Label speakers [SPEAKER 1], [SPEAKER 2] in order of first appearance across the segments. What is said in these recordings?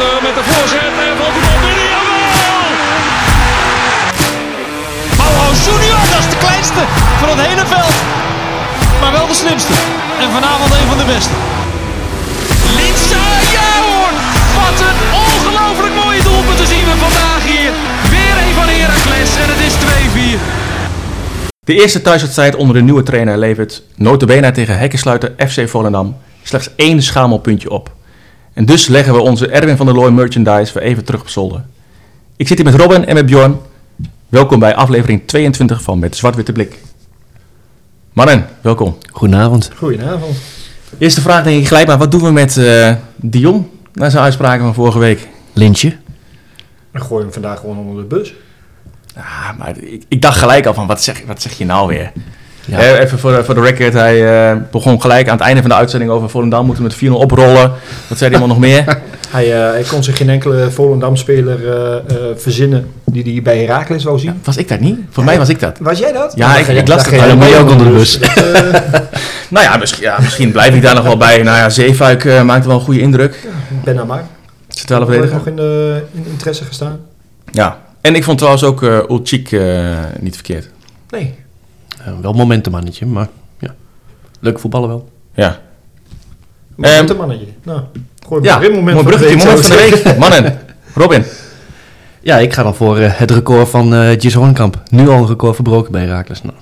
[SPEAKER 1] Met de voorzet en valt die bal binnen. Jawel!
[SPEAKER 2] Junior, dat is de kleinste van het hele veld. Maar wel de slimste. En vanavond een van de beste.
[SPEAKER 1] Linsa, ja! Wat een ongelooflijk mooie doelpunt zien we vandaag hier. Weer een van Heracles en het is 2-4.
[SPEAKER 3] De eerste thuiswedstrijd onder de nieuwe trainer levert notabene tegen hekkensluiter FC Volendam slechts één schamelpuntje op. En dus leggen we onze Erwin van der Looy merchandise weer even terug op zolder. Ik zit hier met Robin en met Bjorn. Welkom bij aflevering 22 van Met Zwart-Witte Blik. Mannen, welkom.
[SPEAKER 4] Goedenavond.
[SPEAKER 5] Goedenavond.
[SPEAKER 3] Eerste vraag denk ik gelijk maar, wat doen we met eh, Dion na zijn uitspraken van vorige week?
[SPEAKER 4] Lintje.
[SPEAKER 5] We gooien hem vandaag gewoon onder de bus.
[SPEAKER 3] Ah, maar ik, ik dacht gelijk al van, wat zeg, wat zeg je nou weer?
[SPEAKER 4] Ja.
[SPEAKER 3] Eh, even voor de, voor de record, hij eh, begon gelijk aan het einde van de uitzending over Volendam moeten we met 4-0 oprollen. Wat zei hij allemaal nog meer?
[SPEAKER 5] Hij, eh, hij kon zich geen enkele Volendam-speler eh, eh, verzinnen die hij bij Heracles wou zien.
[SPEAKER 3] Was ik dat niet? Voor mij was ik dat.
[SPEAKER 5] Was jij dat?
[SPEAKER 3] Ja, ik- ik las het.
[SPEAKER 4] dan moet je ook onder de bus.
[SPEAKER 5] Dat, eh,
[SPEAKER 3] Nou ja, misschien, ja, misschien blijf ik daar nog wel bij. Nou ja, Zeefuik eh, maakte wel een goede indruk.
[SPEAKER 5] ben nou maar.
[SPEAKER 3] Centrale
[SPEAKER 5] Wordt
[SPEAKER 3] verdediger.
[SPEAKER 5] nog in, de, in interesse gestaan?
[SPEAKER 3] Ja. En ik vond trouwens ook eh Ulchik eh, niet verkeerd.
[SPEAKER 5] Nee.
[SPEAKER 4] Eh, wel momentummannetje, maar ja. Leuk voetballen wel.
[SPEAKER 3] Ja.
[SPEAKER 5] Moment
[SPEAKER 3] Ehm,
[SPEAKER 5] een mannetje. Nou, gooi
[SPEAKER 3] Ja,
[SPEAKER 5] weer moment week,
[SPEAKER 3] moment van de week. Mannen, Robin.
[SPEAKER 4] Ja, ik ga dan voor eh, het record van eh Gis Hornkamp. Nu al een record verbroken bij Herakles. Nou,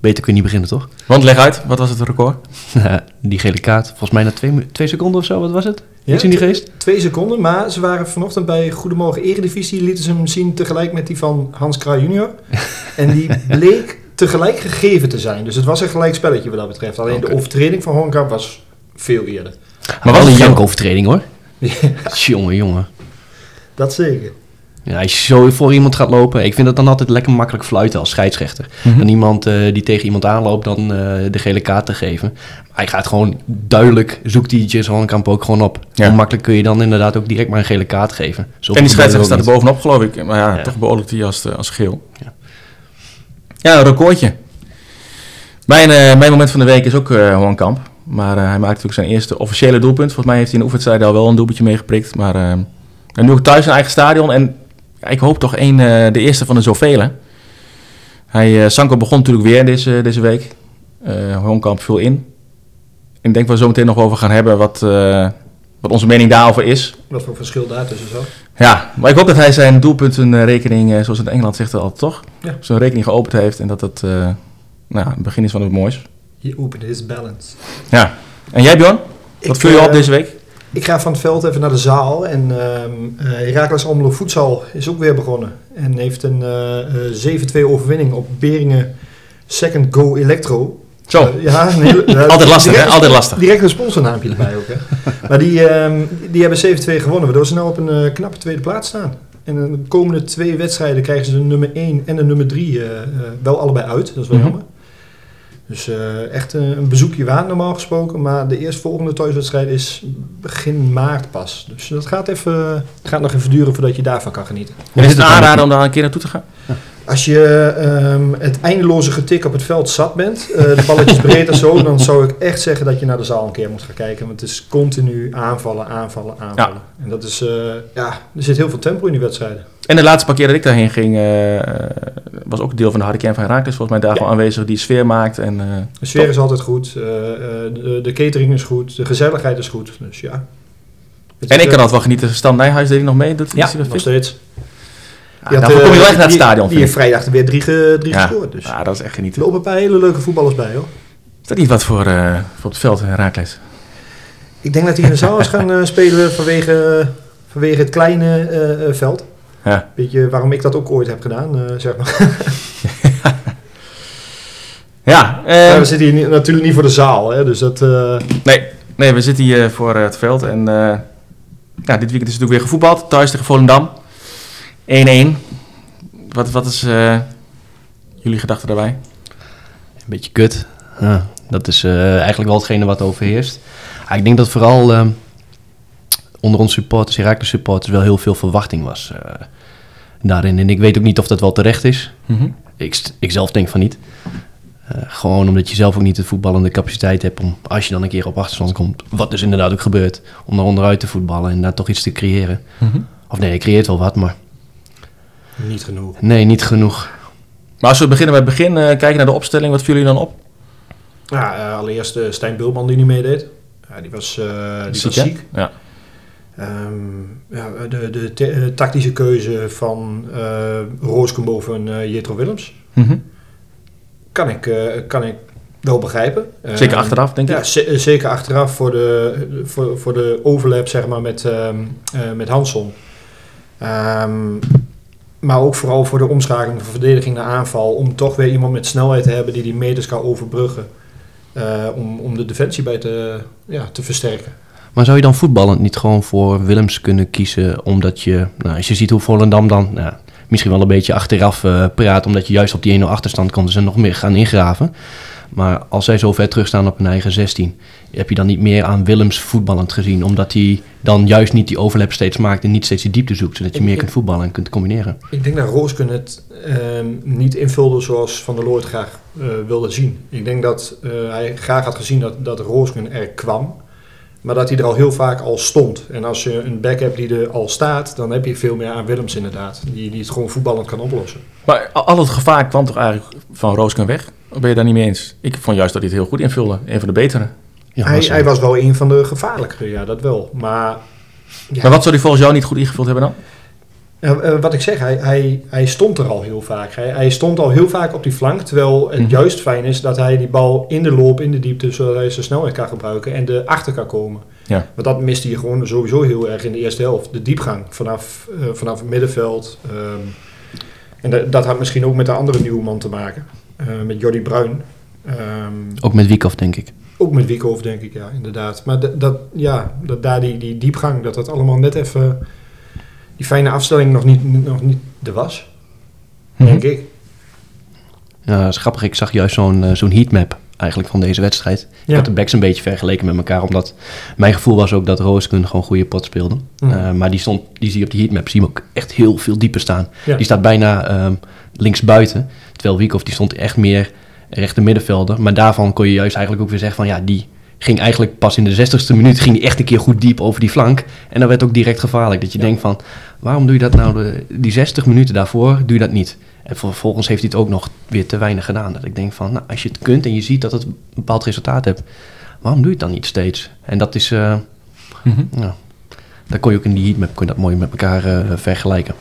[SPEAKER 4] beter kun je niet beginnen, toch?
[SPEAKER 3] Want leg uit, wat was het record?
[SPEAKER 4] die gele kaart, volgens mij na twee, twee seconden of zo, wat was het?
[SPEAKER 5] Ja,
[SPEAKER 4] Iets in die geest?
[SPEAKER 5] Twee seconden, maar ze waren vanochtend bij Goedemorgen Eredivisie, lieten ze hem zien tegelijk met die van Hans Kraaij junior. en die bleek tegelijk gegeven te zijn. Dus het was een gelijk spelletje wat dat betreft. Alleen de overtreding van Hornkamp was veel eerder.
[SPEAKER 4] Maar wel een jankovertreding hoor. Jongen, jongen.
[SPEAKER 5] Dat zeker.
[SPEAKER 4] Ja, als je zo voor iemand gaat lopen, ik vind het dan altijd lekker makkelijk fluiten als scheidsrechter.
[SPEAKER 3] Mhm.
[SPEAKER 4] Dan iemand eh, die tegen iemand aanloopt, dan eh, de gele kaart te geven. Maar hij gaat gewoon duidelijk, zoekt die Hornkamp ook gewoon op.
[SPEAKER 3] Ja.
[SPEAKER 4] Hoe makkelijk kun je dan inderdaad ook direct maar een gele kaart geven? Zo
[SPEAKER 3] En die scheidsrechter staat er bovenop, geloof ik. Maar ja,
[SPEAKER 4] Ja.
[SPEAKER 3] toch beoordeelt hij als, eh, als geel.
[SPEAKER 4] Ja.
[SPEAKER 3] Ja, een recordje. Mijn, eh, mijn moment van de week is ook Kamp. Maar eh, hij maakte natuurlijk zijn eerste officiële doelpunt. Volgens mij heeft hij in de oefenwedstrijd al wel een doelpuntje meegeprikt. Maar en nu ook thuis in eigen stadion. En ik hoop toch één, de eerste van de zoveel. Hij, Sanko begon natuurlijk weer deze, deze week. Eh Juan Kamp viel in. Ik denk dat we zo meteen nog over gaan hebben wat, wat onze mening daarover is.
[SPEAKER 5] Wat voor verschil daar tussen zat.
[SPEAKER 3] Ja, maar ik hoop dat hij zijn doelpuntenrekening, eh, zoals het in Engeland zegt altijd toch,
[SPEAKER 5] Ja.
[SPEAKER 3] zijn rekening geopend heeft en dat het eh, nou, het begin is van het moois.
[SPEAKER 5] Je opent his balance.
[SPEAKER 3] Ja. En jij Bjorn? Wat vul je op
[SPEAKER 5] eh,
[SPEAKER 3] deze week?
[SPEAKER 5] Ik ga van het veld even naar de zaal. En ehm eh, Heracles Almelo Voedsel is ook weer begonnen. En heeft een eh, eh, 7-2 overwinning op Beringen Second Go Electro.
[SPEAKER 3] Zo,
[SPEAKER 5] Eh, ja, ja,
[SPEAKER 3] Altijd lastig,
[SPEAKER 5] direct
[SPEAKER 3] hè? Altijd lastig.
[SPEAKER 5] Direct een sponsornaampje erbij ook. Hè? maar die, ehm, die hebben 7-2 gewonnen, waardoor ze nu op een eh, knappe tweede plaats staan. En in de komende twee wedstrijden krijgen ze de nummer 1 en de nummer 3 eh, eh, wel allebei uit. Dat is wel
[SPEAKER 3] Mhm.
[SPEAKER 5] jammer. Dus eh, echt een, een bezoekje waard normaal gesproken. Maar de eerstvolgende thuiswedstrijd is begin maart pas. Dus dat gaat, even, het gaat nog even duren voordat je daarvan kan genieten.
[SPEAKER 3] En is het aanraden om daar een keer naartoe te gaan?
[SPEAKER 5] Als je ehm, het eindeloze getik op het veld zat bent, eh, de balletjes breed en zo, dan zou ik echt zeggen dat je naar de zaal een keer moet gaan kijken. Want het is continu aanvallen, aanvallen, aanvallen. En dat is, eh, ja, er zit heel veel tempo in die wedstrijden.
[SPEAKER 3] En de laatste paar keer dat ik daarheen ging, eh, was ook deel van de harde kern van Herakles volgens mij daar gewoon aanwezig die sfeer maakt. En,
[SPEAKER 5] De sfeer is altijd goed, de, de catering is goed, de gezelligheid is goed. Dus ja. Het
[SPEAKER 3] en ik kan altijd wel genieten. Stan Nijhuis deed hij nog mee? Doet,
[SPEAKER 5] Ja, nog steeds.
[SPEAKER 3] Ja,
[SPEAKER 5] Die had,
[SPEAKER 3] daarvoor kom je
[SPEAKER 5] eh,
[SPEAKER 3] wel echt naar het stadion.
[SPEAKER 5] Die vrijdag er weer drie, ge- drie
[SPEAKER 3] Ja.
[SPEAKER 5] gescoord. Dus
[SPEAKER 3] Ja, dat is echt
[SPEAKER 5] er
[SPEAKER 3] genieten.
[SPEAKER 5] lopen een paar hele leuke voetballers bij hoor.
[SPEAKER 3] Is dat niet wat voor, eh, voor het veld, Herakles?
[SPEAKER 5] Ik denk dat hij in de zaal is gaan eh, spelen vanwege, vanwege het kleine eh, eh, veld.
[SPEAKER 3] Ja.
[SPEAKER 5] Weet je waarom ik dat ook ooit heb gedaan, eh, zeg maar.
[SPEAKER 3] Ja, eh,
[SPEAKER 5] we zitten hier niet- natuurlijk niet voor de zaal, hè, dus dat... eh,
[SPEAKER 3] Nee, nee, we zitten hier voor eh, het veld. En eh, ja, dit weekend is natuurlijk weer gevoetbald. Thuis tegen Volendam. 1-1. Wat, wat is eh, jullie gedachte daarbij?
[SPEAKER 4] Een beetje kut. Ja, dat is eh, eigenlijk wel hetgene wat overheerst. Ah, ik denk dat vooral eh, onder onze supporters, Herakles supporters, wel heel veel verwachting was eh, daarin. En ik weet ook niet of dat wel terecht is. Ik, st- ik zelf denk van niet. Gewoon omdat je zelf ook niet de voetballende capaciteit hebt om, als je dan een keer op achterstand komt, wat dus inderdaad ook gebeurt, om naar onderuit te voetballen en daar toch iets te creëren. Of nee, je creëert wel wat, maar
[SPEAKER 5] Niet genoeg.
[SPEAKER 4] nee, niet genoeg.
[SPEAKER 3] Maar als we beginnen bij het begin, eh, kijken naar de opstelling, wat vielen jullie dan op?
[SPEAKER 5] Ja, eh, allereerst eh, Stijn Bulman die niet meedeed. Ja, die was, eh, die was
[SPEAKER 3] hè?
[SPEAKER 5] ziek.
[SPEAKER 3] Ja.
[SPEAKER 5] Ehm, ja, de de tactische keuze van eh Roosken boven eh Jetro Willems
[SPEAKER 3] Mhm.
[SPEAKER 5] kan ik, eh, kan ik wel begrijpen.
[SPEAKER 3] Zeker
[SPEAKER 5] Ehm,
[SPEAKER 3] achteraf, denk
[SPEAKER 5] Ja,
[SPEAKER 3] ik.
[SPEAKER 5] eh, zeker achteraf voor de, voor, voor de overlap zeg maar, met, ehm eh, met Hansson. Maar ook vooral voor de omschakeling van verdediging naar aanval. Om toch weer iemand met snelheid te hebben die die meters kan overbruggen. eh, om, om de defensie bij te, ja, te versterken.
[SPEAKER 4] Maar zou je dan voetballend niet gewoon voor Willems kunnen kiezen, omdat je, nou, als je ziet hoe Volendam dan nou, misschien wel een beetje achteraf eh, praat, omdat je juist op die 1-0 achterstand komt, ze nog meer gaan ingraven. Maar als zij zo ver terugstaan op hun eigen 16, heb je dan niet meer aan Willems voetballend gezien, omdat hij dan juist niet die overlap steeds maakt en niet steeds die diepte zoekt, zodat je
[SPEAKER 5] Ik-
[SPEAKER 4] meer
[SPEAKER 5] ik-
[SPEAKER 4] kunt voetballen en kunt combineren.
[SPEAKER 5] Ik denk dat Roosken het ehm, niet invulde zoals Van der Looy het graag eh, wilde zien. Ik denk dat eh, hij graag had gezien dat, dat Roosken er kwam. Maar dat hij er al heel vaak al stond. En als je een back hebt die er al staat, dan heb je veel meer aan Willems inderdaad. Die, die het gewoon voetballend kan oplossen.
[SPEAKER 3] Maar al al het gevaar kwam toch eigenlijk van Roosken weg? Of ben je daar niet mee eens? Ik vond juist dat hij het heel goed invulde. Een van de betere.
[SPEAKER 4] Ja,
[SPEAKER 5] hij,
[SPEAKER 4] was,
[SPEAKER 5] hij was wel een van de gevaarlijkere, ja dat wel. Maar Ja.
[SPEAKER 3] Maar wat zou hij volgens jou niet goed ingevuld hebben dan?
[SPEAKER 5] eh, eh, wat ik zeg, hij, hij, hij stond er al heel vaak. Hij, hij stond al heel vaak op die flank. Terwijl het
[SPEAKER 3] Mhm.
[SPEAKER 5] juist fijn is dat hij die bal in de loop, in de diepte, zodat hij zijn snelheid kan gebruiken en er achter kan komen.
[SPEAKER 3] Ja.
[SPEAKER 5] Want dat miste je gewoon sowieso heel erg in de eerste helft. De diepgang vanaf, eh, vanaf het middenveld. ehm, en dat, dat had misschien ook met de andere nieuwe man te maken. Eh, met Jordi Bruin. Ehm,
[SPEAKER 4] ook met Wiekhoff, denk ik.
[SPEAKER 5] ook met Wiekhoff, denk ik, ja, inderdaad. Maar dat, dat, ja, dat daar die, die diepgang, dat dat allemaal net even... Die fijne afstelling nog niet, nog niet er was, denk ik.
[SPEAKER 4] Ja, dat is grappig. Ik zag juist zo'n eh, zo'n heatmap eigenlijk van deze wedstrijd. Ik had de backs een beetje vergeleken met elkaar, omdat mijn gevoel was ook dat Roosken gewoon goede pot speelde.
[SPEAKER 5] Mhm.
[SPEAKER 4] Eh, maar die, stond, die zie je op die heatmap, zie je hem ook echt heel veel dieper staan.
[SPEAKER 5] Ja.
[SPEAKER 4] Die staat bijna ehm links buiten, terwijl Wiekhoff die stond echt meer rechter middenvelder. Maar daarvan kon je juist eigenlijk ook weer zeggen van ja, die ging eigenlijk pas in de 60ste minuut, ging die echt een keer goed diep over die flank. En dan werd ook direct gevaarlijk. Dat je denkt van, waarom doe je dat nou, de, die 60 minuten daarvoor doe je dat niet? En vervolgens heeft hij het ook nog weer te weinig gedaan. Dat ik denk van, nou, als je het kunt en je ziet dat het een bepaald resultaat hebt, waarom doe je het dan niet steeds? En dat is, nou, daar kon je ook in die heatmap kon je dat mooi met elkaar eh, vergelijken.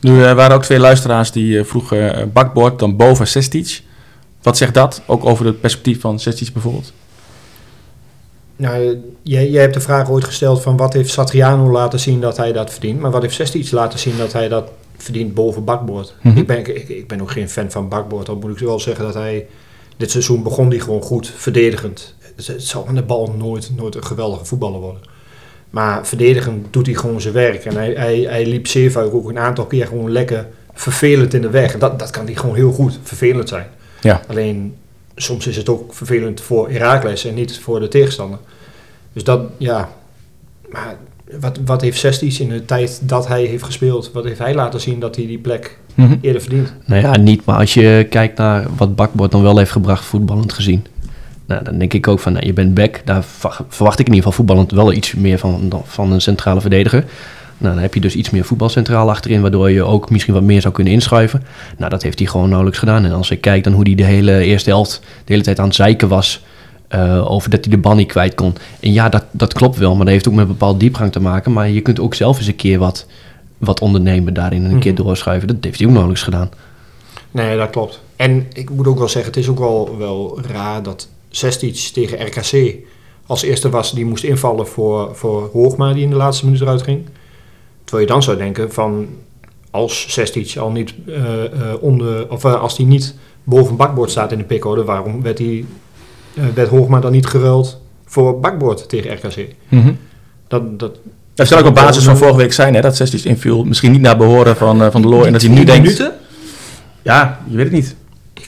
[SPEAKER 3] Nu eh, waren ook twee luisteraars die eh, vroegen eh, bakboord dan boven Sestic. Wat zegt dat? Ook over het perspectief van Sestic bijvoorbeeld.
[SPEAKER 5] Nou, jij, jij hebt de vraag ooit gesteld van wat heeft Satriano laten zien dat hij dat verdient. Maar wat heeft Sestic laten zien dat hij dat verdient boven bakboord?
[SPEAKER 3] Mhm.
[SPEAKER 5] ik, ben, ik, ik ben ook geen fan van bakboord. Dan moet ik wel zeggen dat hij... Dit seizoen begon hij gewoon goed, verdedigend. Het, het zal aan de bal nooit, nooit een geweldige voetballer worden. Maar verdedigend doet hij gewoon zijn werk. En hij, hij, hij liep zeer vaak ook een aantal keer gewoon lekker vervelend in de weg. En dat, dat kan hij gewoon heel goed, vervelend zijn.
[SPEAKER 3] Ja.
[SPEAKER 5] Alleen soms is het ook vervelend voor Herakles en niet voor de tegenstander. Dus dat, ja. Maar wat, wat heeft Sesties in de tijd dat hij heeft gespeeld, wat heeft hij laten zien dat hij die plek
[SPEAKER 3] Mhm.
[SPEAKER 5] eerder verdient?
[SPEAKER 4] Nou ja, niet, maar als je kijkt naar wat Bakbord dan wel heeft gebracht voetballend gezien. Nou, dan denk ik ook van, nou, je bent back. Daar verwacht ik in ieder geval voetballend wel iets meer van, van een centrale verdediger. Nou, dan heb je dus iets meer voetbalcentraal achterin, waardoor je ook misschien wat meer zou kunnen inschuiven. Nou, dat heeft hij gewoon nauwelijks gedaan. En als ik kijk dan hoe hij de hele eerste helft de hele tijd aan het zeiken was... eh, over dat hij de bal niet kwijt kon. En ja, dat, dat klopt wel, maar dat heeft ook met een bepaalde diepgang te maken. Maar je kunt ook zelf eens een keer wat, wat ondernemen daarin en een keer
[SPEAKER 5] Mhm.
[SPEAKER 4] doorschuiven. Dat heeft hij ook nauwelijks gedaan.
[SPEAKER 5] Nee, dat klopt. En ik moet ook wel zeggen, het is ook wel, wel raar dat Sestic tegen RKC als eerste was die moest invallen voor, voor Hoogma die in de laatste minuut eruit ging. Terwijl je dan zou denken van als Sestic al niet eh, eh, onder, of eh, als hij niet boven bakboord staat in de pickorde, waarom werd, hij, eh, werd Hoogma dan niet geruild voor bakboord tegen RKC?
[SPEAKER 3] Mhm.
[SPEAKER 5] Dat, dat,
[SPEAKER 3] Dat zou ook op basis van vorige week zijn, hè, dat Sestic inviel. Misschien niet naar behoren van, van de Loor. En dat hij nu
[SPEAKER 5] die
[SPEAKER 3] denkt...
[SPEAKER 5] minuten?
[SPEAKER 3] Ja, je weet het niet.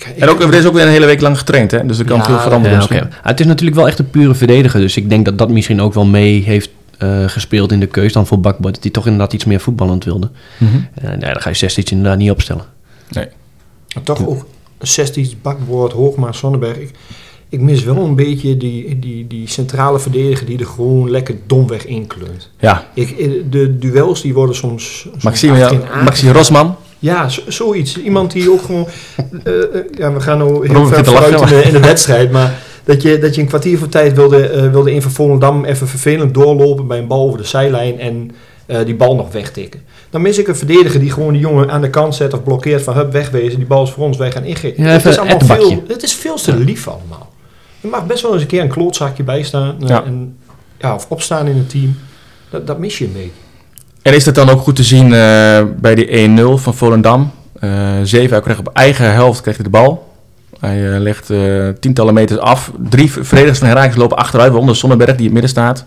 [SPEAKER 5] Ik,
[SPEAKER 3] En ook, er is ook weer een hele week lang getraind, hè? dus er kan
[SPEAKER 5] Ja,
[SPEAKER 3] veel veranderen
[SPEAKER 4] Ja. Ah, Het is natuurlijk wel echt een pure verdediger. Dus ik denk dat dat misschien ook wel mee heeft eh, gespeeld in de keus dan voor Bakbord. Dat hij toch inderdaad iets meer voetballend wilde. En ja, dan ga je 16 inderdaad niet opstellen.
[SPEAKER 5] Maar toch ook 16 bakboord, Hoogma, Sonnenberg. Ik, ik mis wel een beetje die, die, die centrale verdediger die er gewoon lekker domweg inkleunt.
[SPEAKER 3] Ja,
[SPEAKER 5] Ik, eh, de duels die worden soms... soms
[SPEAKER 3] Maxime, ja,
[SPEAKER 5] achterin
[SPEAKER 3] Maxi
[SPEAKER 5] aangegaan.
[SPEAKER 3] Rosman.
[SPEAKER 5] Ja, zo- zoiets. Iemand die ook gewoon... eh, eh, ja, we gaan nou heel ver vooruit in de, in de wedstrijd, maar... Dat je, dat je een kwartier voor tijd wilde, eh, wilde in van Volendam even vervelend doorlopen bij een bal over de zijlijn en die bal nog wegtikken. Dan mis ik een verdediger die gewoon die jongen aan de kant zet of blokkeert van hup wegwezen, die bal is voor ons, wij gaan ingeven.
[SPEAKER 4] Ja,
[SPEAKER 5] het, is allemaal veel, het is veel te lief allemaal. Er mag best wel eens een keer een klootzakje bij staan
[SPEAKER 3] Ja.
[SPEAKER 5] en, ja, of opstaan in een team. Dat, dat mis je een beetje.
[SPEAKER 3] En is dat dan ook goed te zien eh, bij die 1-0 van Volendam? Eh Zeven kreeg op eigen helft kreeg hij de bal. Hij eh, legt eh, tientallen meters af. Drie verdedigers van Herakles lopen achteruit, waaronder Sonnenberg die in het midden staat.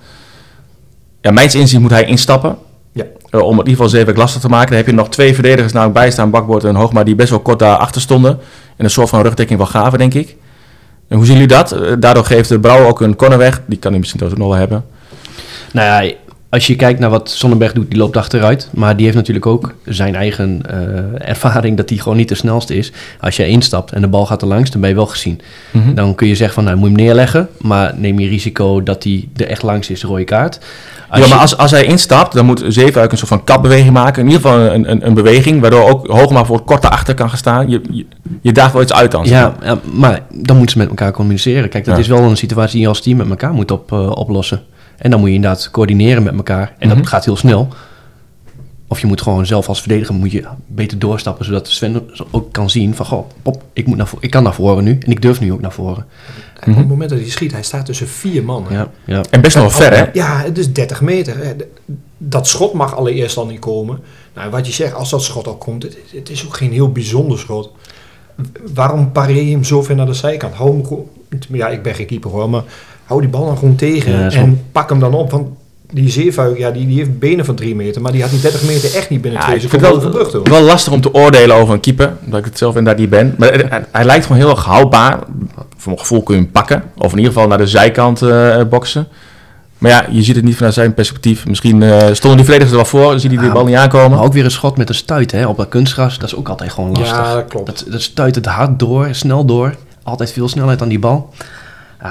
[SPEAKER 3] Ja, mijns inzien moet hij instappen.
[SPEAKER 5] Ja.
[SPEAKER 3] Om in ieder geval Zeewerk lastig te maken. Dan heb je nog twee verdedigers namelijk bijstaan, Bakboord en Hoogma, die best wel kort daar achter stonden. En een soort van rugdekking wel gaven, denk ik. En hoe zien jullie dat? Daardoor geeft de Brouwer ook een corner weg. Die kan hij misschien ook nog wel hebben.
[SPEAKER 4] Nou ja, als je kijkt naar wat Sonnenberg doet, die loopt achteruit. Maar die heeft natuurlijk ook zijn eigen eh, ervaring dat hij gewoon niet de snelste is. Als je instapt en de bal gaat er langs, dan ben je wel gezien. Dan kun je zeggen van, nou moet je hem neerleggen. Maar neem je risico dat hij er echt langs is, rode kaart. Als
[SPEAKER 3] ja, maar
[SPEAKER 4] je-
[SPEAKER 3] als, als hij instapt, dan moet Zeefuik een soort van kapbeweging maken. In ieder geval een, een, een beweging, waardoor ook Hoogma voor kort daarachter kan gaan staan. Je, je, je daagt wel iets uit dan.
[SPEAKER 4] Ja, maar dan moeten ze met elkaar communiceren. Kijk, dat
[SPEAKER 3] Ja.
[SPEAKER 4] is wel een situatie die je als team met elkaar moet op, eh, oplossen. En dan moet je inderdaad coördineren met elkaar. En
[SPEAKER 3] Mhm.
[SPEAKER 4] dat gaat heel snel. Of je moet gewoon zelf als verdediger moet je beter doorstappen, zodat Sven ook kan zien van, goh, pop, ik, moet naar ik kan naar voren nu en ik durf nu ook naar voren.
[SPEAKER 5] Op het moment dat hij schiet, hij staat tussen vier man. hè.
[SPEAKER 4] Ja, ja.
[SPEAKER 3] En best nog wel ver, hè?
[SPEAKER 5] Ja, het is 30 meter. hè. Dat schot mag allereerst al niet komen. Nou, wat je zegt, als dat schot al komt, het, het is ook geen heel bijzonder schot. Waarom pareer je hem zo ver naar de zijkant? Hou hem gewoon, ja, ik ben geen keeper hoor, maar hou die bal dan gewoon tegen
[SPEAKER 4] Ja,
[SPEAKER 5] en pak hem dan op. Want die zeefuik, ja, die, die heeft benen van 3 meter, maar die had die 30 meter echt niet binnen
[SPEAKER 3] Ja,
[SPEAKER 5] twee
[SPEAKER 3] ik vind
[SPEAKER 5] seconden
[SPEAKER 3] het
[SPEAKER 5] overbrugd.
[SPEAKER 3] wel, wel lastig om te oordelen over een keeper, omdat ik het zelf inderdaad niet ben. Maar hij, hij lijkt gewoon heel erg houdbaar. Voor mijn gevoel kun je hem pakken. Of in ieder geval naar de zijkant eh, boksen. Maar ja, je ziet het niet vanuit zijn perspectief. Misschien eh, stonden die verdedigers er wel voor, zie hij die
[SPEAKER 4] Ja,
[SPEAKER 3] bal niet aankomen.
[SPEAKER 4] Maar ook weer een schot met een stuit hè, op dat kunstgras, dat is ook altijd gewoon lastig.
[SPEAKER 5] Ja, dat klopt.
[SPEAKER 4] Dat, dat stuit het hard door, snel door. Altijd veel snelheid aan die bal.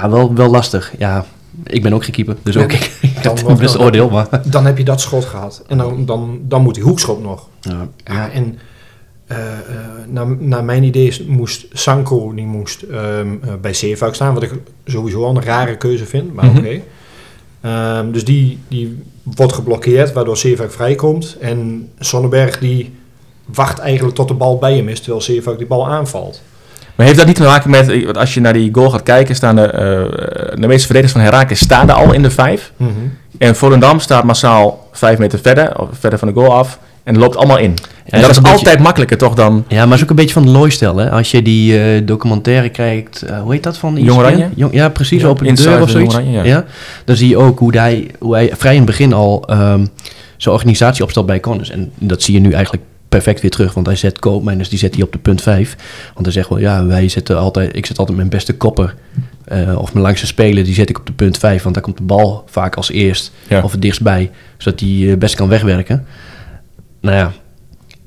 [SPEAKER 4] Ja, wel, wel lastig. Ja, ik ben ook geen keeper, dus ook ik,
[SPEAKER 5] dan
[SPEAKER 4] heb
[SPEAKER 5] nog-
[SPEAKER 4] best oordeel. Maar,
[SPEAKER 5] Dan heb je dat schot gehad. En dan, dan, dan moet die hoekschop nog.
[SPEAKER 4] ja,
[SPEAKER 5] Ja, en eh, eh, naar, naar mijn idee is- moest Sanko die moest, ehm, eh, bij Zeefuik staan, wat ik sowieso al een rare keuze vind, maar
[SPEAKER 3] Mhm.
[SPEAKER 5] oké. Ehm, dus die, die wordt geblokkeerd, waardoor Zeefuik vrijkomt. En Sonnenberg die wacht eigenlijk tot de bal bij hem is, terwijl Zeefuik die bal aanvalt.
[SPEAKER 3] Maar heeft dat niet te maken met, eh, want als je naar die goal gaat kijken, staan de, eh, de meeste verdedigers van Herakles staan er al in de vijf. En Volendam staat massaal vijf meter verder, of verder van de goal af. En loopt allemaal in. en dat
[SPEAKER 4] dat
[SPEAKER 3] is altijd makkelijker toch dan...
[SPEAKER 4] ja, maar het is ook een beetje van de looistel. Hè? Als je die eh, documentaire kijkt, eh, hoe heet dat van?
[SPEAKER 3] Jong? Oranje?
[SPEAKER 4] Jong, ja, precies,
[SPEAKER 3] Ja,
[SPEAKER 4] open de deur of zoiets.
[SPEAKER 3] Oranje, ja.
[SPEAKER 4] ja. Dan zie je ook hoe hij, hoe hij vrij in het begin al ehm zijn organisatie opstelt bij Connors. En dat zie je nu eigenlijk perfect weer terug. Want hij zet Koopmeiners, die zet hij op de punt 5. Want hij zegt wel, ja, wij zetten altijd, ik zet altijd mijn beste kopper. eh, of mijn langste speler, die zet ik op de punt 5. Want daar komt de bal vaak als eerst
[SPEAKER 3] Ja.
[SPEAKER 4] of het dichtstbij. Zodat hij eh, best kan wegwerken. Nou ja,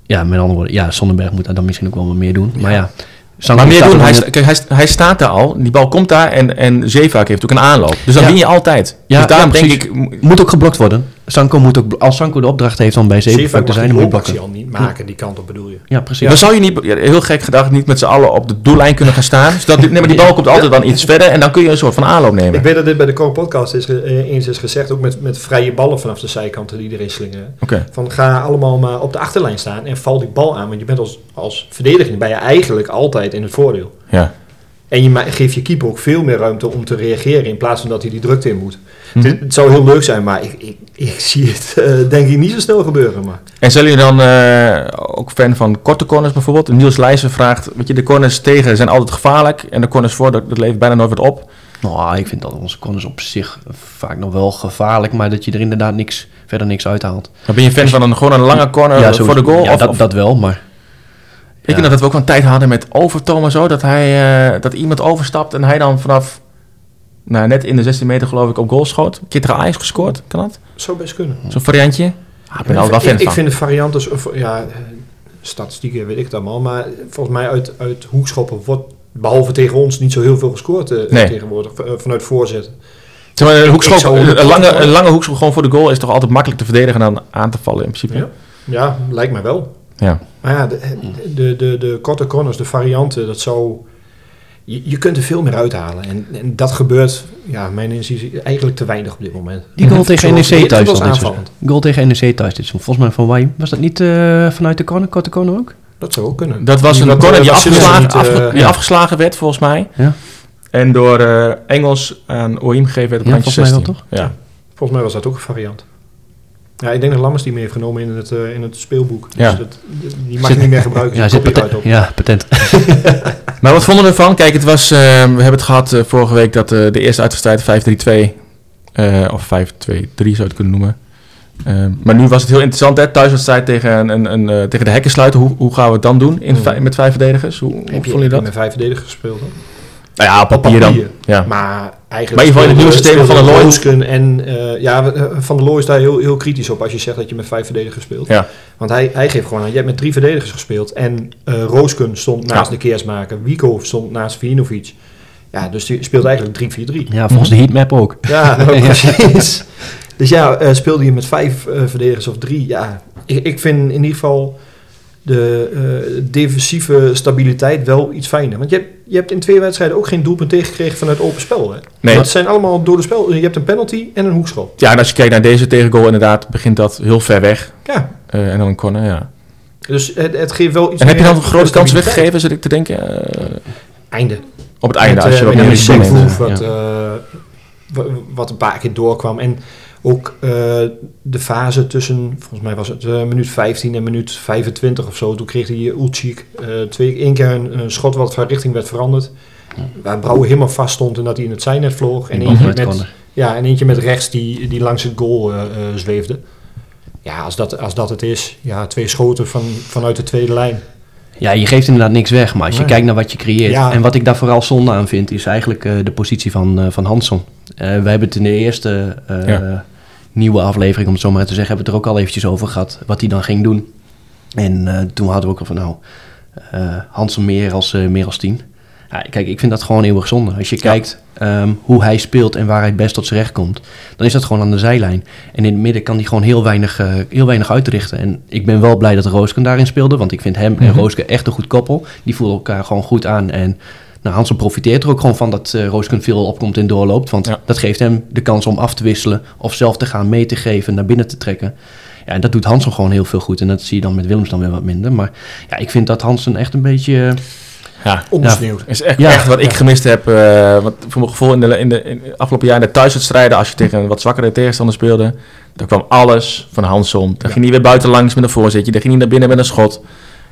[SPEAKER 4] ja, met andere woorden, ja, Sonnenberg moet daar dan misschien ook wel wat meer doen. Maar ja, Sanko
[SPEAKER 3] Maar meer doen, hij, sta- kijk, hij, hij staat daar al, die bal komt daar en, en heeft ook een aanloop. Dus dan
[SPEAKER 4] Ja.
[SPEAKER 3] win je altijd.
[SPEAKER 4] Ja,
[SPEAKER 3] dus daarom
[SPEAKER 4] ja,
[SPEAKER 3] denk ik,
[SPEAKER 4] Moet ook geblokt worden. Sanko moet ook, als Sanko de opdracht heeft om bij Zeefuik te zijn, dan moet blokken.
[SPEAKER 5] al niet maken, die kant op bedoel je.
[SPEAKER 4] Ja, precies.
[SPEAKER 3] dan zou je niet, ja, heel gek gedacht, niet met z'n allen op de doellijn kunnen gaan staan. Zodat, die- nee, maar die bal komt altijd dan iets verder en dan kun je een soort van aanloop nemen.
[SPEAKER 5] Ik weet dat dit bij de Core Podcast is, eh, eens is gezegd, ook met, met vrije ballen vanaf de zijkanten die erin slingeren.
[SPEAKER 3] Oké.
[SPEAKER 5] Van ga allemaal maar op de achterlijn staan en val die bal aan. Want je bent als, als verdediger ben je eigenlijk altijd in het voordeel.
[SPEAKER 3] Ja.
[SPEAKER 5] En je geeft je keeper ook veel meer ruimte om te reageren in plaats van dat hij die drukte in moet.
[SPEAKER 3] Mhm.
[SPEAKER 5] het, het zou heel leuk zijn, maar ik, ik, ik zie het eh, denk ik niet zo snel gebeuren. Maar.
[SPEAKER 3] En zijn jullie dan eh, ook fan van korte corners bijvoorbeeld? Niels Leijzen vraagt, weet je, de corners tegen zijn altijd gevaarlijk en de corners voor, dat, dat levert bijna nooit wat op.
[SPEAKER 4] Nou, ik vind dat onze corners op zich vaak nog wel gevaarlijk, maar dat je er inderdaad niks, verder niks uithaalt.
[SPEAKER 3] Dan ben je fan van een, gewoon een lange corner voor
[SPEAKER 4] sowieso.
[SPEAKER 3] de goal?
[SPEAKER 4] Ja,
[SPEAKER 3] of,
[SPEAKER 4] dat,
[SPEAKER 3] of-
[SPEAKER 4] dat wel, maar...
[SPEAKER 3] Ik denk dat we ook wel een tijd hadden met Overtoom en zo. Dat, hij, eh, dat iemand overstapt en hij dan vanaf nou, net in de 16 meter geloof ik op goal schoot. Tegen Ajax gescoord, kan dat?
[SPEAKER 5] Zou best kunnen.
[SPEAKER 3] Zo'n variantje? Ah, ik ben altijd wel fan
[SPEAKER 5] ik, vind de variant dus, ja, eh, statistieken weet ik het allemaal. Maar volgens mij uit, uit hoekschoppen wordt, behalve tegen ons, niet zo heel veel gescoord eh,
[SPEAKER 3] Nee.
[SPEAKER 5] tegenwoordig. vanuit voorzetten.
[SPEAKER 3] Zeg maar, een, hoekschop, een, lange, een lange hoekschop gewoon voor de goal is toch altijd makkelijk te verdedigen dan aan te vallen in principe.
[SPEAKER 5] Ja. ja, lijkt mij wel.
[SPEAKER 3] Ja.
[SPEAKER 5] Maar ja, de, de, de, de korte corners, de varianten, dat zou... Je, je kunt er veel meer uithalen. En, en dat gebeurt, ja, mijn inziens, eigenlijk te weinig op dit moment.
[SPEAKER 4] Die goal tegen NEC thuis
[SPEAKER 5] was aanvallend.
[SPEAKER 4] Goal tegen NEC thuis dit. Volgens mij van Wai. Was dat niet eh, vanuit de corner, korte corner ook?
[SPEAKER 5] Dat zou ook kunnen.
[SPEAKER 3] Dat was een corner
[SPEAKER 5] eh,
[SPEAKER 3] die, afgeslagen,
[SPEAKER 5] niet, eh,
[SPEAKER 3] afge- die
[SPEAKER 4] ja.
[SPEAKER 3] afgeslagen werd volgens mij.
[SPEAKER 4] Ja.
[SPEAKER 3] En door eh, Engels aan Oim gegeven werd op
[SPEAKER 4] Ja,
[SPEAKER 3] randje
[SPEAKER 4] volgens mij
[SPEAKER 3] 16.
[SPEAKER 4] wel,
[SPEAKER 3] Ja.
[SPEAKER 5] Volgens mij was dat ook een variant. Ja, ik denk dat Lammers die mee heeft genomen in het, eh, in het speelboek. Dus
[SPEAKER 3] Ja.
[SPEAKER 5] dat, die mag
[SPEAKER 4] Zit-
[SPEAKER 5] je niet meer gebruiken.
[SPEAKER 4] Ja, zit patent.
[SPEAKER 5] op.
[SPEAKER 4] Ja, patent.
[SPEAKER 3] Maar wat vonden we ervan? Kijk, het was, eh, we hebben het gehad eh, vorige week dat de eerste uitwedstrijd 5-3-2 eh, of 5-2-3 zou je het kunnen noemen. Eh, maar nu was het heel interessant, hè? Thuiswedstrijd tegen, een, een, een, tegen de hekken sluiten. Hoe, hoe gaan we het dan doen in vij- met vijf verdedigers? Hoe, hoe
[SPEAKER 5] je,
[SPEAKER 3] vond je dat?
[SPEAKER 5] met vijf verdedigers gespeeld?
[SPEAKER 3] Nou ja, op papier, dan.
[SPEAKER 5] papier.
[SPEAKER 3] Ja.
[SPEAKER 5] Maar eigenlijk...
[SPEAKER 3] Maar in ieder geval in het nieuwe systeem van de Looy-
[SPEAKER 5] Roosken en... eh, ja, eh, Van der Looy is daar heel, heel kritisch op als je zegt dat je met vijf verdedigers speelt.
[SPEAKER 3] Ja.
[SPEAKER 5] Want hij, hij geeft gewoon aan, je hebt met drie verdedigers gespeeld. En eh Roosken stond naast
[SPEAKER 3] Ja.
[SPEAKER 5] de Keersmaker. Wieko stond naast Vinovic. Ja, dus die speelt eigenlijk 3-4-3.
[SPEAKER 4] Ja, volgens de heatmap ook.
[SPEAKER 5] Ja, nou, precies. Dus ja, eh, speelde je met vijf verdedigers of drie? Ja, ik, ik vind in ieder geval de eh, defensieve stabiliteit wel iets fijner. Want je hebt, je hebt in twee wedstrijden ook geen doelpunt tegengekregen vanuit open spel. Hè?
[SPEAKER 3] Nee.
[SPEAKER 5] Dat zijn allemaal door de spel. Je hebt een penalty en een hoekschop.
[SPEAKER 3] ja, en als je kijkt naar deze tegengoal, inderdaad, begint dat heel ver weg.
[SPEAKER 5] Ja,
[SPEAKER 3] Eh, en dan een corner, ja.
[SPEAKER 5] dus het, het geeft wel iets
[SPEAKER 3] En heb je dan een grote kans weggegeven, zit ik te denken? eh,
[SPEAKER 5] Einde.
[SPEAKER 3] op het einde,
[SPEAKER 5] Met,
[SPEAKER 3] als je wat meer Ja.
[SPEAKER 5] wa- wat een paar keer doorkwam. En ook eh, de fase tussen, volgens mij was het eh, minuut 15 en minuut 25 of zo. Toen kreeg hij Ulchik eh twee één keer een, een schot wat van richting werd veranderd. Waar Brouwer helemaal vast stond en dat hij in het zijnet vloog. En eentje,
[SPEAKER 4] met
[SPEAKER 5] ja, en eentje met rechts die, die langs het goal zweefde. Ja, als dat, als dat het is. Ja, twee schoten van, vanuit de tweede lijn.
[SPEAKER 4] Ja, je geeft inderdaad niks weg, maar als je
[SPEAKER 5] Nee.
[SPEAKER 4] kijkt naar wat je creëert.
[SPEAKER 5] Ja.
[SPEAKER 4] En wat ik daar vooral zonde aan vind, is eigenlijk eh, de positie van, eh van Hansson. Eh, we hebben het in de eerste eh,
[SPEAKER 3] Ja.
[SPEAKER 4] nieuwe aflevering, om het zo maar te zeggen, hebben we het er ook al eventjes over gehad, wat hij dan ging doen. En eh, toen hadden we ook al van, nou, eh Hansson meer als, eh, meer als tien. Ja, kijk, ik vind dat gewoon eeuwig zonde. Als je kijkt ehm, hoe hij speelt en waar hij best tot zijn recht komt, dan is dat gewoon aan de zijlijn. En in het midden kan hij gewoon heel weinig, eh, heel weinig uitrichten. En ik ben wel blij dat Roosken daarin speelde, want ik vind hem en
[SPEAKER 3] Mhm.
[SPEAKER 4] Roosken echt een goed koppel. Die voelen elkaar gewoon goed aan. En nou, Hansen profiteert er ook gewoon van dat Roosken veel opkomt en doorloopt. Want
[SPEAKER 3] Ja.
[SPEAKER 4] dat geeft hem de kans om af te wisselen of zelf te gaan mee te geven, naar binnen te trekken. Ja, en dat doet Hansen gewoon heel veel goed. En dat zie je dan met Willems dan weer wat minder. Maar ja, ik vind dat Hansen echt een beetje...
[SPEAKER 3] Ja,
[SPEAKER 5] Ondersneeuwd.
[SPEAKER 3] is echt,
[SPEAKER 4] Ja.
[SPEAKER 3] echt wat ik gemist heb. eh, wat voor mijn gevoel in de, in de in de afgelopen jaar in de thuiswedstrijden, als je tegen een wat zwakkere tegenstander speelde, dan kwam alles van Hansson. Dan
[SPEAKER 5] Ja.
[SPEAKER 3] ging hij weer buitenlangs met een voorzetje, dan ging hij naar binnen met een schot.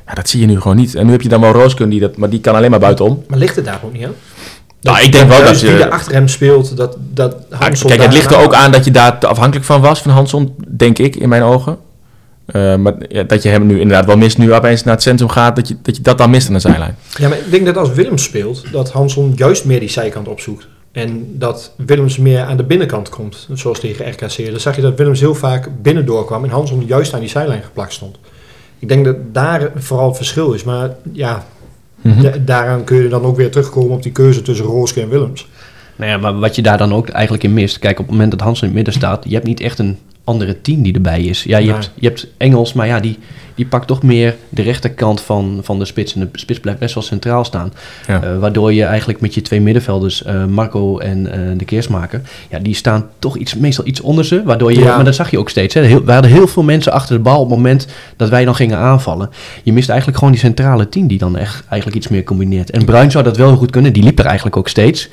[SPEAKER 3] Ja, dat zie je nu gewoon niet. En nu heb je dan wel Rooskun, die dat, maar die kan alleen maar buitenom.
[SPEAKER 5] Maar ligt het daar ook niet aan?
[SPEAKER 3] Nou, ik denk wel dat je-
[SPEAKER 5] die er achter hem speelt, dat, dat
[SPEAKER 3] Ja,
[SPEAKER 5] Hansson
[SPEAKER 3] kijk, het ligt er ook aan dat je daar te afhankelijk van was, van Hansson, denk ik, in mijn ogen. Eh, maar ja, dat je hem nu inderdaad wel mist, nu opeens naar het centrum gaat, dat je dat, je dat dan mist aan de zijlijn.
[SPEAKER 5] Ja, maar ik denk dat als Willems speelt, dat Hansson juist meer die zijkant opzoekt. En dat Willems meer aan de binnenkant komt, zoals tegen RKC. Dan zag je dat Willems heel vaak binnendoor kwam en Hansson juist aan die zijlijn geplakt stond. Ik denk dat daar vooral het verschil is. Maar ja,
[SPEAKER 3] Mhm.
[SPEAKER 5] da- daaraan kun je dan ook weer terugkomen op die keuze tussen Rooske en Willems.
[SPEAKER 4] Nou ja, maar wat je daar dan ook eigenlijk in mist. Kijk, op het moment dat Hansen in het midden staat, je hebt niet echt een andere team die erbij is. Ja, je, hebt, je hebt Engels, maar ja, die, die pakt toch meer de rechterkant van, van de spits. En de spits blijft best wel centraal staan.
[SPEAKER 3] Ja.
[SPEAKER 4] Eh, waardoor je eigenlijk met je twee middenvelders, eh, Marco en eh, de Keersmaker, ja, die staan toch iets, meestal iets onder ze. Waardoor je,
[SPEAKER 5] Ja.
[SPEAKER 4] maar dat zag je ook steeds. Hè. Heel, we hadden heel veel mensen achter de bal op het moment dat wij dan gingen aanvallen. Je mist eigenlijk gewoon die centrale team die dan echt eigenlijk iets meer combineert. En Bruin zou dat wel goed kunnen. Die liep er eigenlijk ook steeds.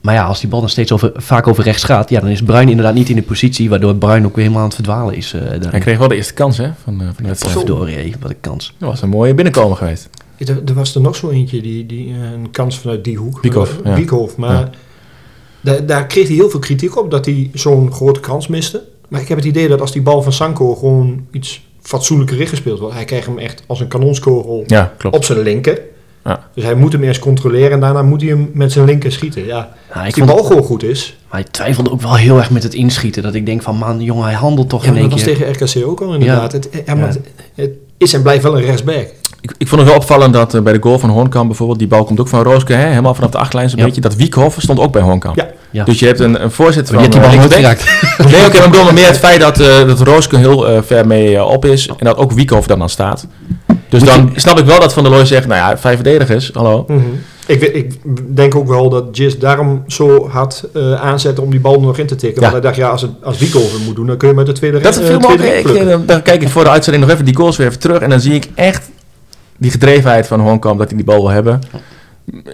[SPEAKER 4] Maar ja, als die bal dan steeds over, vaak over rechts gaat, ja, dan is Bruin inderdaad niet in de positie, waardoor Bruin ook weer helemaal aan het verdwalen is. eh daar.
[SPEAKER 3] Hij kreeg wel de eerste kans hè, van, eh, van de wedstrijd.
[SPEAKER 4] Hé, wat een kans.
[SPEAKER 3] Dat was een mooie binnenkomen geweest.
[SPEAKER 5] Er, er was er nog zo eentje, die, die, eh, een kans vanuit die hoek.
[SPEAKER 3] Ja.
[SPEAKER 5] Wiekhoff, maar
[SPEAKER 3] Ja.
[SPEAKER 5] daar, daar kreeg hij heel veel kritiek op, dat hij zo'n grote kans miste. Maar ik heb het idee dat als die bal van Sanko gewoon iets fatsoenlijker ingespeeld wordt. Hij kreeg hem echt als een kanonskogel op zijn linker.
[SPEAKER 3] Ja.
[SPEAKER 5] Dus hij moet hem eerst controleren en daarna moet hij hem met zijn linker schieten. Ja,
[SPEAKER 4] Nou,
[SPEAKER 5] als
[SPEAKER 4] ik
[SPEAKER 5] die
[SPEAKER 4] vond,
[SPEAKER 5] bal gewoon goed is.
[SPEAKER 4] maar hij twijfelde ook wel heel erg met het inschieten. Dat ik denk van, man, jongen, hij handelt toch
[SPEAKER 5] Ja,
[SPEAKER 4] in één
[SPEAKER 5] dat was
[SPEAKER 4] keer.
[SPEAKER 5] tegen RKC ook al inderdaad. Het, ja, maar
[SPEAKER 4] Ja.
[SPEAKER 5] het, het- is en blijft wel een rechtsback.
[SPEAKER 3] Ik, ik vond het wel opvallend dat eh, bij de goal van Hoornkamp bijvoorbeeld, die bal komt ook van Rooske, hè, helemaal vanaf de achterlijn zo'n
[SPEAKER 4] Ja.
[SPEAKER 3] beetje. Dat Wiekhoff stond ook bij Hoornkamp.
[SPEAKER 5] Ja.
[SPEAKER 4] Ja.
[SPEAKER 3] Dus je hebt een, een voorzitter van
[SPEAKER 4] had die bal nooit geraakt.
[SPEAKER 3] Nee, oké, maar ik bedoel meer het feit dat, eh dat Rooske heel eh, ver mee op is en dat ook Wiekhoff dan dan staat. Dus
[SPEAKER 4] Moet
[SPEAKER 3] dan
[SPEAKER 4] je-
[SPEAKER 3] snap ik wel dat Van der Looy zegt, nou ja, vijf verdedigers, hallo.
[SPEAKER 5] Mhm. ik, ik denk ook wel dat Jis daarom zo hard eh aanzette om die bal nog in te tikken.
[SPEAKER 3] Ja.
[SPEAKER 5] Want hij dacht, ja, als, het, als Wieko het moet doen, dan kun je met de tweede
[SPEAKER 3] Dat
[SPEAKER 5] eh,
[SPEAKER 3] me ook,
[SPEAKER 5] tweede
[SPEAKER 3] ik,
[SPEAKER 5] plukken.
[SPEAKER 3] dan, kijk ik voor de uitzending nog even die goals weer even terug en dan zie ik echt die gedrevenheid van Hoornkamp dat hij die bal wil hebben.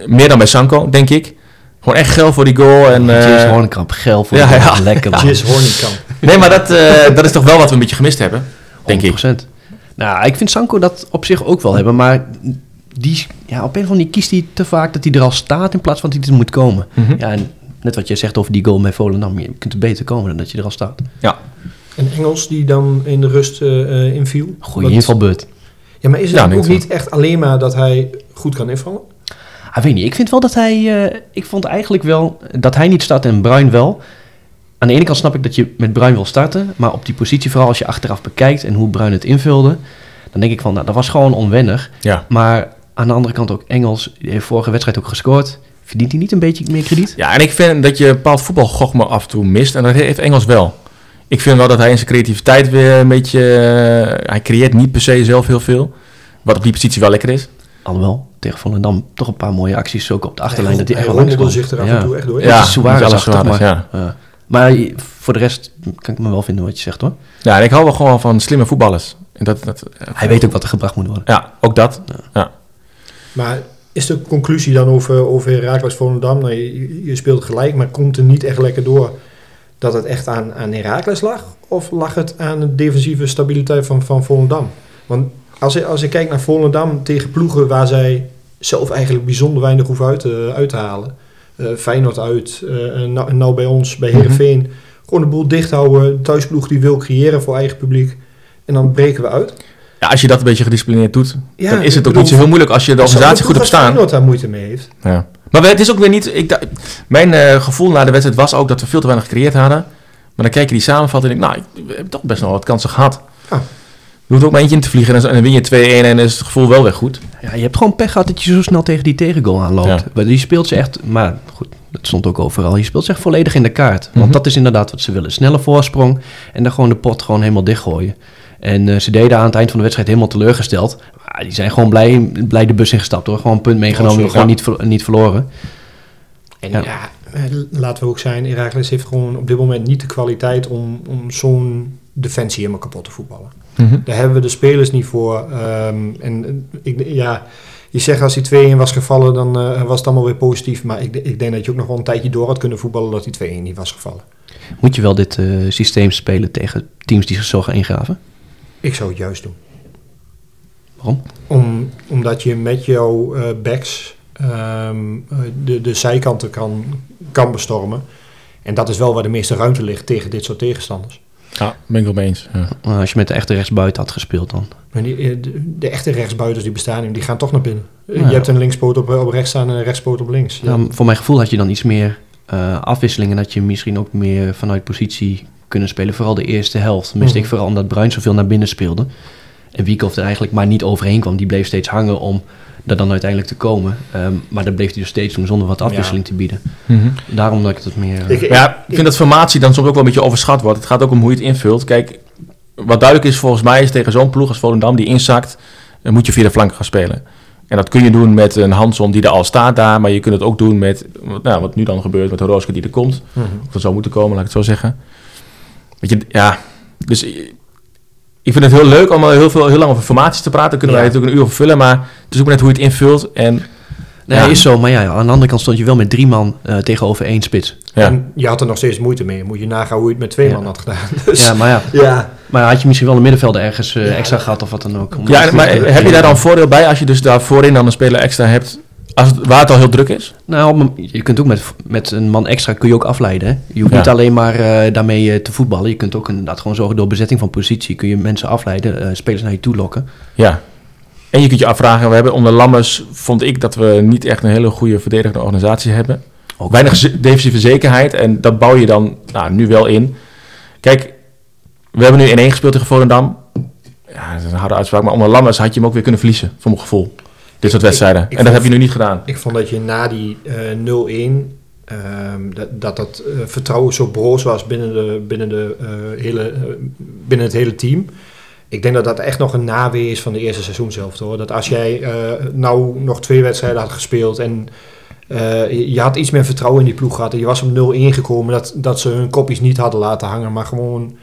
[SPEAKER 3] Meer dan bij Sanko, denk ik. Gewoon echt gel voor die goal. En, eh,
[SPEAKER 4] James Hornkamp, gel voor
[SPEAKER 3] ja, ja.
[SPEAKER 4] bal. Lekker man.
[SPEAKER 5] Jis Hornkamp.
[SPEAKER 3] nee, maar dat, eh, dat is toch wel wat we een beetje gemist hebben, denk ik.
[SPEAKER 4] 100%. Nou, ik vind Sanko dat op zich ook wel hebben, maar die, ja, op een of andere manier kiest hij te vaak dat hij er al staat in plaats van dat hij er moet komen.
[SPEAKER 3] Mhm.
[SPEAKER 4] Ja, en net wat je zegt over die goal met Volendam, je kunt er beter komen dan dat je er al staat.
[SPEAKER 3] Ja.
[SPEAKER 5] En Engels die dan in de rust eh, eh, inviel.
[SPEAKER 4] Goeie invalbeurt.
[SPEAKER 5] Ja, maar is het
[SPEAKER 3] Ja,
[SPEAKER 5] ook niet echt alleen maar dat hij goed kan invallen?
[SPEAKER 4] Ah, weet niet, ik vind wel dat hij, eh, ik vond eigenlijk wel dat hij niet start en Bruin wel. Aan de ene kant snap ik dat je met Bruin wil starten, maar op die positie, vooral als je achteraf bekijkt en hoe Bruin het invulde, dan denk ik van, nou, dat was gewoon onwennig.
[SPEAKER 3] Ja.
[SPEAKER 4] Maar aan de andere kant ook Engels, die heeft vorige wedstrijd ook gescoord. Verdient hij niet een beetje meer krediet?
[SPEAKER 3] ja, en ik vind dat je bepaald voetbalgochme af en toe mist. En dat heeft Engels wel. Ik vind wel dat hij in zijn creativiteit weer een beetje... eh, hij creëert niet per se zelf heel veel. Wat op die positie wel lekker is.
[SPEAKER 4] Alhoewel, tegen Volendam toch een paar mooie acties, ook op de achterlijn. dat hij echt
[SPEAKER 5] hij zich er af en toe echt door.
[SPEAKER 4] Ja, Suarez achtig,
[SPEAKER 3] Suarez,
[SPEAKER 4] maar,
[SPEAKER 3] ja.
[SPEAKER 4] ja. Maar voor de rest kan ik me wel vinden wat je zegt hoor.
[SPEAKER 3] Ja, en ik hou wel gewoon van slimme voetballers. En dat, dat,
[SPEAKER 4] Hij weet ook wat er gebracht moet worden.
[SPEAKER 3] Ja, ook dat.
[SPEAKER 5] Maar is de conclusie dan over, over Heracles Volendam? Nou, je, je speelt gelijk, maar komt er niet echt lekker door dat het echt aan, aan Heracles lag? Of lag het aan de defensieve stabiliteit van, van Volendam? Want als ik, als ik kijk naar Volendam tegen ploegen waar zij zelf eigenlijk bijzonder weinig hoeven uit, te- uit te halen. Eh, Feyenoord uit, eh, nou, nou bij ons, bij
[SPEAKER 3] Mhm.
[SPEAKER 5] Heerenveen. Gewoon de boel dicht houden. Thuisploeg die wil creëren voor eigen publiek. En dan breken we uit.
[SPEAKER 3] Ja, als je dat een beetje gedisciplineerd doet,
[SPEAKER 5] Ja,
[SPEAKER 3] dan is
[SPEAKER 5] ik
[SPEAKER 3] het ook
[SPEAKER 5] bedoel,
[SPEAKER 3] niet zo heel moeilijk als je de organisatie goed hebt staan.
[SPEAKER 5] Feyenoord daar moeite mee heeft.
[SPEAKER 3] Ja. Maar het is ook weer niet... Ik, mijn eh, gevoel na de wedstrijd was ook dat we veel te weinig gecreëerd hadden. Maar dan kijk je die samenvatting en denk ik, nou, we hebben toch best wel wat kansen gehad.
[SPEAKER 5] Ja.
[SPEAKER 3] Je hoeft ook maar eentje in te vliegen en dan- win je 2-1 en is het gevoel wel weer goed.
[SPEAKER 4] Ja, je hebt gewoon pech gehad dat je zo snel tegen die tegengoal aanloopt.
[SPEAKER 3] Ja.
[SPEAKER 4] Maar die speelt ze echt, maar goed, dat stond ook overal. Je speelt ze echt volledig in de kaart. Want
[SPEAKER 3] Mhm.
[SPEAKER 4] dat is inderdaad wat ze willen. Snelle voorsprong en dan gewoon de pot gewoon helemaal dichtgooien. En eh, ze deden aan het eind van de wedstrijd helemaal teleurgesteld. Maar die zijn gewoon blij, blij de bus ingestapt hoor. Gewoon een punt meegenomen,
[SPEAKER 3] Absoluut,
[SPEAKER 4] gewoon niet, ver- niet verloren.
[SPEAKER 5] En
[SPEAKER 4] Ja.
[SPEAKER 5] ja, eh, laten we ook zijn, Heracles heeft gewoon op dit moment niet de kwaliteit om, om zo'n defensie helemaal kapot te voetballen. Daar hebben we de spelers niet voor. Ehm, en ik, ja, je zegt als die 2-1 was gevallen, dan eh, was het allemaal weer positief. Maar ik, ik denk dat je ook nog wel een tijdje door had kunnen voetballen dat die 2-1 niet was gevallen.
[SPEAKER 4] Moet je wel dit eh, systeem spelen tegen teams die zich zo gaan ingraven?
[SPEAKER 5] Ik zou het juist doen.
[SPEAKER 4] Waarom?
[SPEAKER 5] Om, omdat je met jouw eh, backs ehm, eh, de, de zijkanten kan, kan bestormen. En dat is wel waar de meeste ruimte ligt tegen dit soort tegenstanders.
[SPEAKER 3] Ja, ben ik wel mee eens. Ja.
[SPEAKER 4] Als je met de echte rechtsbuiten had gespeeld dan.
[SPEAKER 5] Maar die, eh, de, de echte rechtsbuiters die bestaan, die gaan toch naar binnen. Eh,
[SPEAKER 4] Ja.
[SPEAKER 5] Je hebt een linkspoot op, op rechts staan en een rechtspoot op links. Ja.
[SPEAKER 4] Nou, voor mijn gevoel had je dan iets meer eh, afwisselingen. Dat je misschien ook meer vanuit positie kunnen spelen. Vooral de eerste helft. Miste
[SPEAKER 5] Mhm.
[SPEAKER 4] ik vooral omdat Bruin zoveel naar binnen speelde. En Wiekhoff er eigenlijk maar niet overheen kwam. Die bleef steeds hangen om er dan uiteindelijk te komen. Ehm, maar dat bleef hij dus steeds doen zonder wat afwisseling te bieden. Daarom dat ik het meer... eh,
[SPEAKER 5] Ik-
[SPEAKER 3] ja, ik vind dat formatie dan soms ook wel een beetje overschat wordt. Het gaat ook om hoe je het invult. Kijk, wat duidelijk is volgens mij is tegen zo'n ploeg als Volendam die inzakt, dan moet je via de flanken gaan spelen. En dat kun je doen met een Hansom die er al staat daar, maar je kunt het ook doen met nou, wat nu dan gebeurt met de Rooske die er komt.
[SPEAKER 5] Mhm.
[SPEAKER 3] Of dat zou moeten komen, laat ik het zo zeggen. Weet je, ja, dus ik vind het heel leuk om al heel, veel, heel lang over formaties te praten. Daar kunnen
[SPEAKER 5] Ja.
[SPEAKER 3] wij natuurlijk een uur over vullen, maar het is ook net hoe je het invult. En
[SPEAKER 4] Nee,
[SPEAKER 3] Ja.
[SPEAKER 4] is zo. Maar ja, aan de andere kant stond je wel met drie man eh, tegenover één spits.
[SPEAKER 3] ja,
[SPEAKER 5] En je had er nog steeds moeite mee. Moet je nagaan hoe je het met twee
[SPEAKER 4] Ja.
[SPEAKER 5] man had gedaan. Dus,
[SPEAKER 4] Ja, maar ja.
[SPEAKER 5] ja.
[SPEAKER 4] Maar had je misschien wel een middenvelder ergens eh,
[SPEAKER 5] Ja.
[SPEAKER 4] extra gehad of wat dan ook. Om-
[SPEAKER 3] ja maar heb je daar dan voordeel bij als je dus daar voorin dan een speler extra hebt, als het, waar het al heel druk is?
[SPEAKER 4] Nou, je kunt ook met, met een man extra kun je ook afleiden. Hè? Je hoeft
[SPEAKER 3] Ja.
[SPEAKER 4] niet alleen maar eh, daarmee eh, te voetballen. Je kunt ook inderdaad gewoon zorgen door bezetting van positie. Kun je mensen afleiden, eh, spelers naar je toe lokken.
[SPEAKER 3] Ja. En je kunt je afvragen, we hebben onder Lammers, vond ik dat we niet echt een hele goede verdedigende organisatie hebben.
[SPEAKER 4] Ook.
[SPEAKER 3] Weinig defensieve zekerheid en dat bouw je dan nou, nu wel in. Kijk, we hebben nu in één gespeeld tegen Volendam. ja, dat is een harde uitspraak, maar onder Lammers had je hem ook weer kunnen verliezen, voor mijn gevoel. Dit soort wedstrijden.
[SPEAKER 5] ik
[SPEAKER 3] en dat
[SPEAKER 5] vond-
[SPEAKER 3] heb je nu niet gedaan.
[SPEAKER 5] Ik vond dat je na die eh 0-1, ehm, dat dat, dat eh, vertrouwen zo broos was binnen, de, binnen, de, eh, hele, eh, binnen het hele team. Ik denk dat dat echt nog een nawee is van de eerste seizoen zelf. Hoor. Dat als jij eh, nou nog twee wedstrijden had gespeeld en eh, je- je had iets meer vertrouwen in die ploeg gehad en je was op 0-1 gekomen, dat, dat ze hun kopjes niet hadden laten hangen, maar gewoon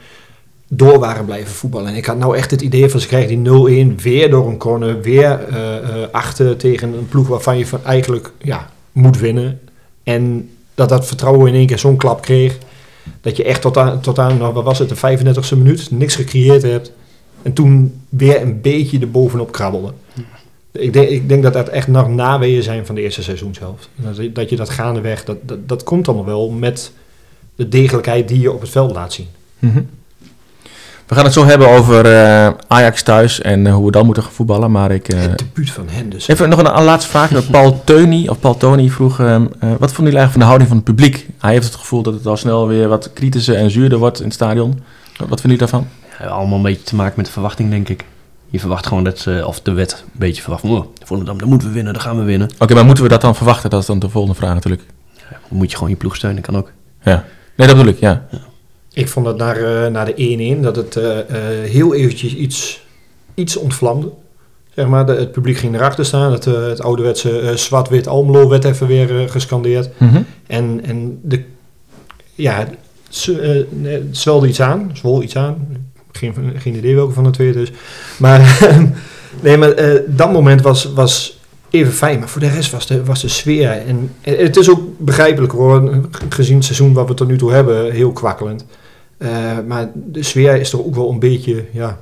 [SPEAKER 5] door waren blijven voetballen. En ik had nou echt het idee van ze krijgen die 0-1 weer door een corner, weer eh, eh, achter tegen een ploeg waarvan je van eigenlijk ja, moet winnen. En dat dat vertrouwen in één keer zo'n klap kreeg, dat je echt tot aan, tot aan nou, wat was het, de 35e minuut, niks gecreëerd hebt. En toen weer een beetje erbovenop krabbelde. Ik denk, ik denk dat dat echt nog naweeën zijn van de eerste seizoenshelft. Dat, dat je dat gaandeweg, dat, dat, dat komt allemaal wel met de degelijkheid die je op het veld laat zien.
[SPEAKER 3] Mhm. We gaan het zo hebben over eh, Ajax thuis en eh, hoe we dan moeten gaan voetballen. Maar ik, eh,
[SPEAKER 5] het debuut van Henders.
[SPEAKER 3] even nog een, een laatste vraag. Paul Teuny, of Paul Tony vroeg, ehm, eh, wat vonden jullie eigenlijk van de houding van het publiek? Hij heeft het gevoel dat het al snel weer wat kritischer en zuurder wordt in het stadion. Wat wat vinden jullie daarvan?
[SPEAKER 4] Ja, allemaal een beetje te maken met de verwachting, denk ik. Je verwacht gewoon dat ze, of de wet een beetje verwacht oh, Volendam, dan moeten we winnen, dan gaan we winnen.
[SPEAKER 3] Oké, maar moeten we dat dan verwachten? Dat is dan de volgende vraag natuurlijk.
[SPEAKER 4] Dan moet je gewoon je ploeg steunen, kan ook.
[SPEAKER 3] Ja. Nee, dat bedoel ik, ja.
[SPEAKER 5] Ik vond dat naar, eh, naar de 1-1 dat het eh, eh, heel eventjes iets, iets ontvlamde. Zeg maar, de- het publiek ging erachter staan. Het, het ouderwetse zwart-wit Almelo werd even weer gescandeerd.
[SPEAKER 3] Mhm.
[SPEAKER 5] En, en de, ja, het, z- nee, het zwelde iets aan. Zwol iets aan. Geen, geen idee welke van de twee het is. Maar, nee, maar dat moment was, was even fijn. Maar voor de rest was de, was de sfeer. En, en het is ook begrijpelijk hoor. Gezien het seizoen wat we tot nu toe hebben. Heel kwakkelend. Eh, maar de sfeer is er ook wel een beetje ja,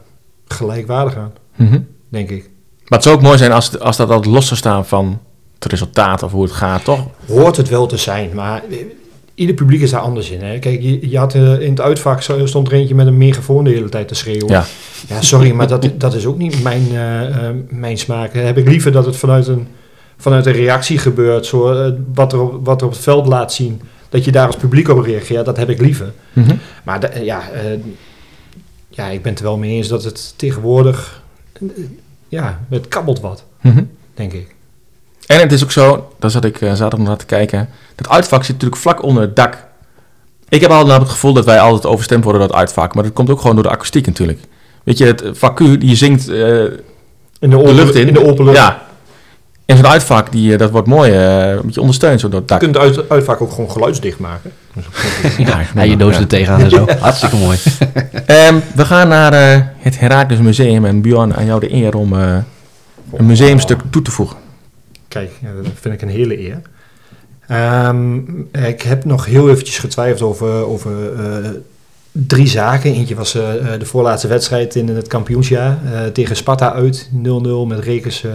[SPEAKER 5] gelijkwaardig aan.
[SPEAKER 3] Mhm.
[SPEAKER 5] Denk ik.
[SPEAKER 3] Maar het zou ook mooi zijn als, als dat altijd los zou staan van het resultaat of hoe het gaat, toch?
[SPEAKER 5] hoort het wel te zijn, maar eh, ieder publiek is daar anders in. Hè? Kijk, je, je had eh, in het uitvak stond er eentje met een megafoon de hele tijd te schreeuwen.
[SPEAKER 3] Ja.
[SPEAKER 5] Ja, sorry, maar dat, dat is ook niet mijn, mijn smaak. Heb ik liever dat het vanuit een, vanuit een reactie gebeurt, zo, wat, er op, wat er op het veld laat zien, dat je daar als publiek op reageert, dat heb ik liever.
[SPEAKER 3] Mhm.
[SPEAKER 5] Maar de- ja, eh, ja, ik ben het er wel mee eens dat het tegenwoordig, eh, ja, het kabbelt wat,
[SPEAKER 3] Mhm.
[SPEAKER 5] denk ik.
[SPEAKER 3] En het is ook zo, daar zat ik eh, zaterdag naar te kijken, dat uitvak zit natuurlijk vlak onder het dak. Ik heb altijd het gevoel dat wij altijd overstemd worden door het uitvak, maar dat komt ook gewoon door de akoestiek natuurlijk. Weet je, het vak U, die zingt
[SPEAKER 5] In de,
[SPEAKER 3] de lucht in.
[SPEAKER 5] In de open lucht.
[SPEAKER 3] Ja. En zo'n uitvak, die, eh, dat wordt mooi, eh, een beetje ondersteund zo door het
[SPEAKER 5] Je kunt het uit, uitvak ook gewoon geluidsdicht maken.
[SPEAKER 3] Ja,
[SPEAKER 4] Ja, je doos
[SPEAKER 3] ja.
[SPEAKER 4] er tegenaan en zo. Hartstikke mooi.
[SPEAKER 3] Ehm, we gaan naar eh, het Herakles Museum en Bjorn, aan jou de eer om eh, een museumstuk toe te voegen.
[SPEAKER 5] Kijk, ja, dat vind ik een hele eer. Ehm, ik heb nog heel eventjes getwijfeld over, over eh, drie zaken. Eentje was de voorlaatste wedstrijd in het kampioensjaar eh, tegen Sparta uit, 0-0 met Rekers.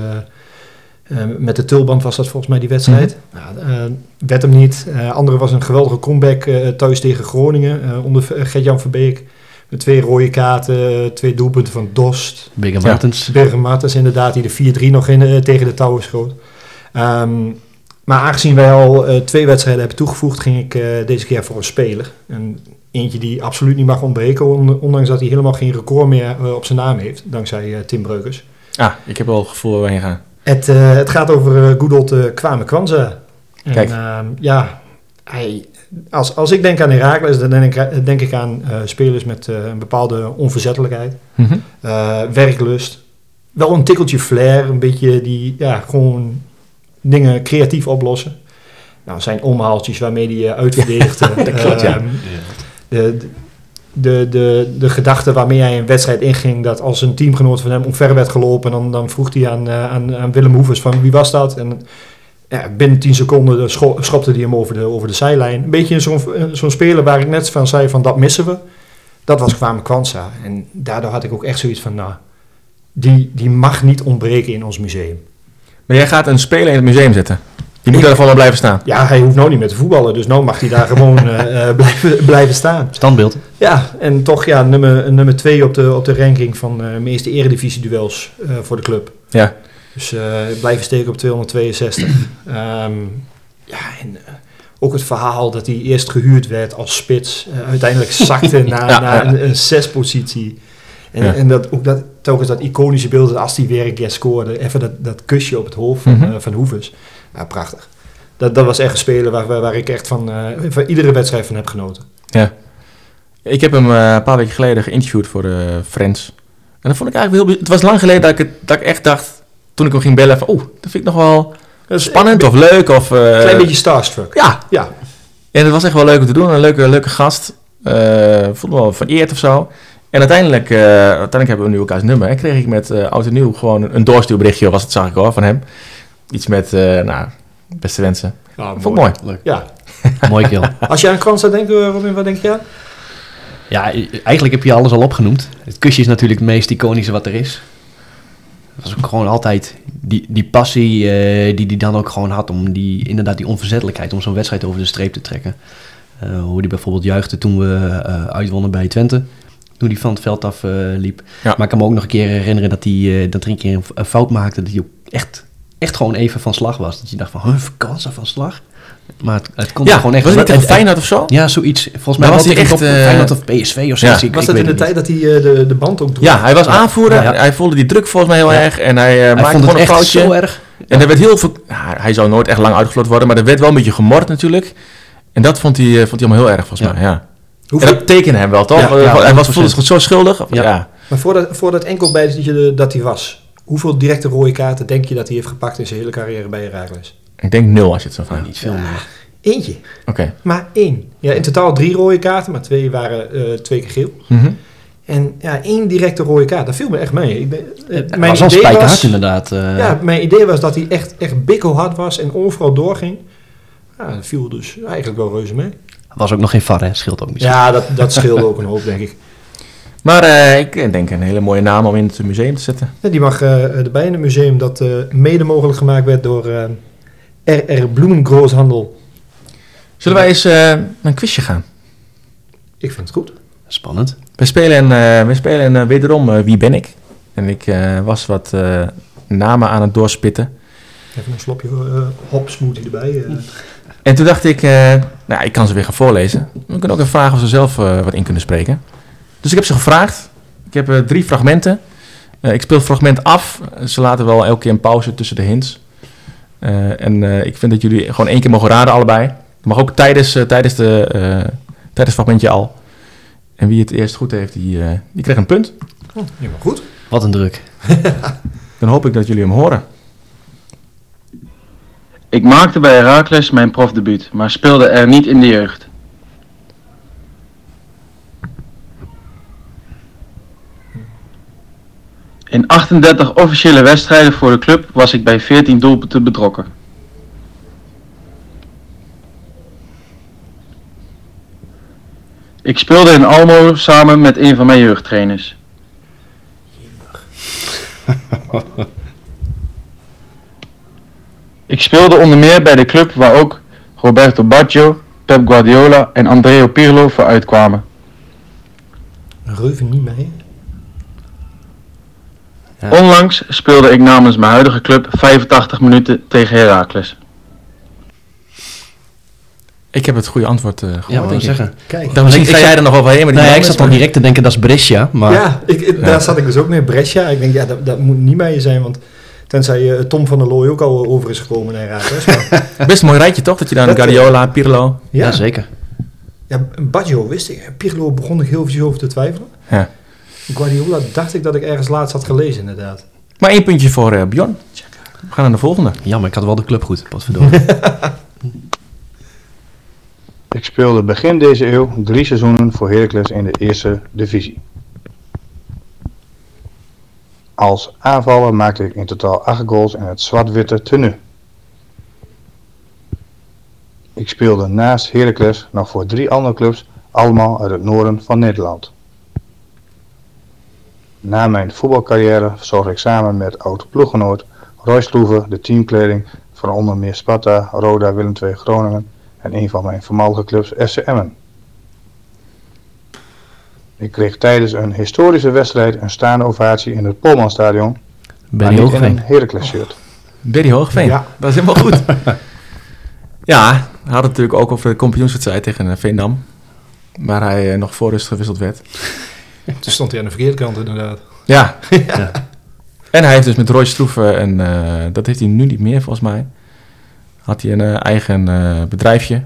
[SPEAKER 5] Eh, eh, met de tulband was dat volgens mij die wedstrijd. Nou, eh, werd hem niet. Eh andere was een geweldige comeback eh, thuis tegen Groningen eh, onder Gert-Jan Verbeek. Met twee rode kaarten, twee doelpunten van Dost.
[SPEAKER 4] Bigger
[SPEAKER 3] Ja.
[SPEAKER 4] Martens.
[SPEAKER 5] Bergen Martens inderdaad, die de 4-3 nog in, tegen de touwen schoot. Ehm, maar aangezien wij al eh, twee wedstrijden hebben toegevoegd, ging ik eh, deze keer voor een speler. En eentje die absoluut niet mag ontbreken, on- ondanks dat hij helemaal geen record meer op zijn naam heeft, dankzij eh, Tim Breukers.
[SPEAKER 3] Ah, ik heb wel het gevoel waar we heen gaan.
[SPEAKER 5] Het, eh, het gaat over uh, Goedelt uh, Kwame Kwanza.
[SPEAKER 3] Kijk.
[SPEAKER 5] ehm, ja, hij, als, als ik denk aan Herakles, dan denk ik, denk ik aan eh, spelers met eh, een bepaalde onverzettelijkheid.
[SPEAKER 3] Mhm.
[SPEAKER 5] Eh, werklust. Wel een tikkeltje flair, een beetje die, ja, gewoon dingen creatief oplossen. Nou, zijn omhaaltjes waarmee eh, uitverdedigt. eh,
[SPEAKER 3] dat klopt, ja.
[SPEAKER 5] ehm, de, de, de, de gedachte waarmee hij een wedstrijd inging, dat als een teamgenoot van hem omver werd gelopen, dan, dan vroeg hij aan, eh, aan, Willem Hoevers van wie was dat? En ja, binnen 10 seconden scho- schopte hij hem over de, over de zijlijn. Een beetje zo'n eh, zo'n speler waar ik net van zei van dat missen we. Dat was Kwame Kwanza. En daardoor had ik ook echt zoiets van, nou, die, die mag niet ontbreken in ons museum.
[SPEAKER 3] Maar jij gaat een speler in het museum zetten. Die moet daar gewoon wel blijven staan.
[SPEAKER 5] Ja, hij hoeft nou niet meer te voetballen, dus nou mag hij daar gewoon eh, eh, blijven, blijven staan.
[SPEAKER 4] Standbeeld.
[SPEAKER 5] Ja, en toch ja, nummer, nummer twee op de, op de ranking van de meeste eredivisie-duels eh, voor de club.
[SPEAKER 3] Ja.
[SPEAKER 5] Dus eh, blijven steken op 262. Ehm, ja, en eh, ook het verhaal dat hij eerst gehuurd werd als spits. eh, uiteindelijk zakte naar,
[SPEAKER 3] Ja,
[SPEAKER 5] naar
[SPEAKER 3] ja.
[SPEAKER 5] een, een zespositie. En,
[SPEAKER 3] Ja.
[SPEAKER 5] en dat, ook dat, telkens dat iconische beeld, als hij weer een keer scoorde, even dat, dat kusje op het hoofd van, eh, van Hoeves. Ja, prachtig. Dat, dat was echt een speler waar, waar, waar ik echt van, eh, van iedere wedstrijd van heb genoten.
[SPEAKER 3] Ja. Ik heb hem eh, een paar weken geleden geïnterviewd voor de Friends. En dat vond ik eigenlijk heel... Het was lang geleden dat ik, het, dat ik echt dacht, toen ik hem ging bellen, van oeh, dat vind ik nog wel spannend of leuk. Of, eh,
[SPEAKER 5] Een klein beetje starstruck.
[SPEAKER 3] Ja,
[SPEAKER 5] Ja,
[SPEAKER 3] en het was echt wel leuk om te doen. Een leuke, leuke gast. Eh voelde me wel vereerd of zo. En uiteindelijk, eh, uiteindelijk hebben we nu elkaars nummer. En kreeg ik met eh oud en nieuw gewoon een, een doorstuurberichtje, was het, zag ik hoor, van hem. Iets met, eh, nou, beste wensen. Vond ik mooi.
[SPEAKER 4] Leuk.
[SPEAKER 5] ja.
[SPEAKER 4] Mooi kill.
[SPEAKER 5] Als je aan Kwanzaa denkt, eh, Robin, wat denk je aan?
[SPEAKER 4] Ja, eigenlijk heb je alles al opgenoemd. Het kusje is natuurlijk het meest iconische wat er is. Het was ook gewoon altijd die, die passie eh, die hij dan ook gewoon had om die, inderdaad die onverzettelijkheid om zo'n wedstrijd over de streep te trekken. Eh, hoe hij bijvoorbeeld juichte toen we eh, uitwonnen bij Twente. Toen hij van het veld af eh, liep.
[SPEAKER 3] Ja.
[SPEAKER 4] Maar ik kan me ook nog een keer herinneren dat hij, eh, dat er een keer een, een fout maakte. Dat hij ook echt, echt gewoon even van slag was. Dat je dacht van, huh, vakantie van slag? Maar het, het kon
[SPEAKER 3] Ja,
[SPEAKER 4] gewoon echt...
[SPEAKER 3] was het niet Feyenoord of zo?
[SPEAKER 4] Ja, zoiets. Volgens mij
[SPEAKER 3] was hij
[SPEAKER 4] echt op
[SPEAKER 3] eh,
[SPEAKER 4] Feyenoord of PSV of.
[SPEAKER 3] Ja.
[SPEAKER 4] Ik-
[SPEAKER 5] Was dat in de tijd dat hij eh, de, de band ook droeg?
[SPEAKER 3] Ja, hij was
[SPEAKER 4] Ja.
[SPEAKER 3] aanvoerder.
[SPEAKER 4] Ja.
[SPEAKER 3] Hij voelde die druk volgens mij heel
[SPEAKER 4] Ja.
[SPEAKER 3] erg. En hij, eh
[SPEAKER 4] Hij
[SPEAKER 3] maakte
[SPEAKER 4] vond het
[SPEAKER 3] gewoon een
[SPEAKER 4] echt
[SPEAKER 3] foutje.
[SPEAKER 4] zo erg.
[SPEAKER 3] En er werd heel veel... Ja, hij zou nooit echt lang uitgevloten worden, maar er werd wel een beetje gemord natuurlijk. En dat vond hij, eh, vond hij allemaal heel erg volgens
[SPEAKER 4] Ja.
[SPEAKER 3] mij, ja. En
[SPEAKER 5] Hoeveel,
[SPEAKER 3] dat tekende hem wel, toch?
[SPEAKER 4] Ja, ja,
[SPEAKER 3] hij was
[SPEAKER 4] 100%.
[SPEAKER 3] voelde zich zo schuldig.
[SPEAKER 4] Ja.
[SPEAKER 3] Ja.
[SPEAKER 5] maar voor dat, voor dat enkelbijtje dat hij was, hoeveel directe rode kaarten denk je dat hij heeft gepakt in zijn hele carrière bij Herakles?
[SPEAKER 3] Ik denk nul als je het zo
[SPEAKER 4] Ja,
[SPEAKER 3] vraagt.
[SPEAKER 4] niet veel meer.
[SPEAKER 5] Eentje.
[SPEAKER 3] Oké.
[SPEAKER 5] Maar één. Ja, in totaal drie rode kaarten, maar twee waren eh, twee keer geel.
[SPEAKER 3] Mhm.
[SPEAKER 5] En ja, één directe rode kaart, dat viel me echt mee. Ik ben, eh, mijn,
[SPEAKER 4] was
[SPEAKER 5] idee was,
[SPEAKER 4] inderdaad. eh.
[SPEAKER 5] ja, mijn idee was dat hij echt, echt bikkelhard was en overal doorging. Ja, dat viel dus eigenlijk wel reuze mee.
[SPEAKER 4] was ook nog geen VAR, hè? Scheelt ook niet.
[SPEAKER 5] Ja, dat, dat scheelde ook een hoop, denk ik.
[SPEAKER 3] Maar eh, ik denk een hele mooie naam om in het museum te zetten.
[SPEAKER 5] Ja, die mag eh, erbij in het museum dat eh, mede mogelijk gemaakt werd door eh RR Bloemengroothandel.
[SPEAKER 3] Zullen wij eens naar een quizje gaan?
[SPEAKER 5] Ik vind het goed.
[SPEAKER 4] Spannend.
[SPEAKER 3] We spelen, eh we spelen eh, wederom eh, Wie ben ik? En ik eh, was wat eh, namen aan het doorspitten.
[SPEAKER 5] Even een slopje eh hop smoothie erbij. eh.
[SPEAKER 3] En toen dacht ik, eh, nou, ik kan ze weer gaan voorlezen. We kunnen ook even vragen of ze zelf eh, wat in kunnen spreken. Dus ik heb ze gevraagd. Ik heb eh, drie fragmenten. Eh, ik speel het fragment af. Ze laten wel elke keer een pauze tussen de hints. Eh, en eh, ik vind dat jullie gewoon één keer mogen raden, allebei. Dat mag ook tijdens, tijdens, de, eh, tijdens het fragmentje al. En wie het eerst goed heeft, die, eh, die krijgt een punt.
[SPEAKER 5] Oh, helemaal goed.
[SPEAKER 4] Wat een druk.
[SPEAKER 3] Dan hoop ik dat jullie hem horen.
[SPEAKER 6] Ik maakte bij Heracles mijn profdebuut, maar speelde er niet in de jeugd. In 38 officiële wedstrijden voor de club was ik bij 14 doelpunten betrokken. Ik speelde in Almelo samen met een van mijn jeugdtrainers. Ik speelde onder meer bij de club waar ook Roberto Baggio, Pep Guardiola en Andrea Pirlo voor uitkwamen.
[SPEAKER 5] Reuven niet mee.
[SPEAKER 4] Ja.
[SPEAKER 6] Onlangs speelde ik namens mijn huidige club 85 minuten tegen Heracles.
[SPEAKER 3] Ik heb het goede antwoord eh gehoord,
[SPEAKER 4] Ja, wat wil
[SPEAKER 3] denk
[SPEAKER 4] ik zeggen.
[SPEAKER 5] Kijk.
[SPEAKER 3] Dan misschien
[SPEAKER 4] Ik
[SPEAKER 3] ga jij er nog overheen die
[SPEAKER 4] Nee, ik zat
[SPEAKER 3] maar-
[SPEAKER 4] direct te denken, dat is Brescia. Maar
[SPEAKER 5] Ja, ik, daar zat ik dus ook mee. Brescia. Ik denk, ja, dat, dat moet niet mee zijn. Want tenzij eh, Tom van der Looy ook al over is gekomen naar Herakles. Maar,
[SPEAKER 3] Best een mooi rijtje toch? Dat je dan
[SPEAKER 5] eh,
[SPEAKER 3] Guardiola, Pirlo...
[SPEAKER 4] ja.
[SPEAKER 5] ja,
[SPEAKER 4] zeker.
[SPEAKER 5] ja, Baggio wist ik. Pirlo begon ik heel veel over te twijfelen.
[SPEAKER 3] Ja.
[SPEAKER 5] Guardiola dacht ik dat ik ergens laatst had gelezen inderdaad.
[SPEAKER 3] Maar één puntje voor eh Bjorn. We gaan naar de volgende.
[SPEAKER 4] Jammer, ik had wel de club goed. Verdorie.
[SPEAKER 7] Ik speelde begin deze eeuw drie seizoenen voor Heracles in de eerste divisie. Als aanvaller maakte ik in totaal 8 goals in het zwart-witte tenue. Ik speelde naast Heracles nog voor drie andere clubs, allemaal uit het noorden van Nederland. Na mijn voetbalcarrière zorgde ik samen met oud-ploeggenoot Roy Sloeven de teamkleding van onder meer Sparta, Roda, Willem II Groningen en een van mijn voormalige clubs FC Emmen. Ik kreeg tijdens een historische wedstrijd een staande ovatie in het Polmanstadion,
[SPEAKER 4] Ben
[SPEAKER 7] maar
[SPEAKER 4] je
[SPEAKER 7] niet in een
[SPEAKER 4] Hoogveen.
[SPEAKER 7] Heracles shirt.
[SPEAKER 3] Berry Hoogveen.
[SPEAKER 5] Ja.
[SPEAKER 3] Dat is helemaal goed. ja, hij had het natuurlijk ook over de kampioenswedstrijd tegen eh, Veendam. Waar hij eh, nog voor rust gewisseld werd.
[SPEAKER 5] Toen stond hij aan de verkeerde kant inderdaad.
[SPEAKER 3] Ja. En hij heeft dus met Roy Stroeven, en eh, dat heeft hij nu niet meer volgens mij, had hij een eh, eigen eh, bedrijfje.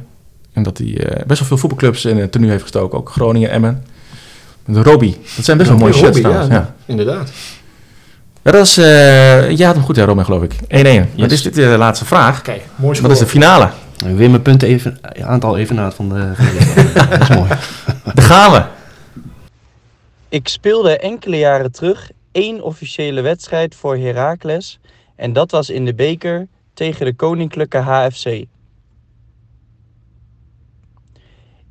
[SPEAKER 3] En dat hij eh, best wel veel voetbalclubs in het tenue heeft gestoken. Ook Groningen, Emmen. Met Robbie. Dat zijn best wel mooie shirts trouwens.
[SPEAKER 5] ja,
[SPEAKER 3] Ja.
[SPEAKER 5] inderdaad.
[SPEAKER 3] Ja, dat is... eh ja, had hem goed, ja, Romain, geloof ik. 1-1. Wat is dit de laatste vraag?
[SPEAKER 5] Kijk, mooi
[SPEAKER 3] Wat is de finale?
[SPEAKER 4] Weer mijn punten even, aantal evenaat van de, van de Dat is mooi.
[SPEAKER 3] Daar gaan we.
[SPEAKER 8] Ik speelde enkele jaren terug één officiële wedstrijd voor Heracles en dat was in de beker tegen de Koninklijke HFC.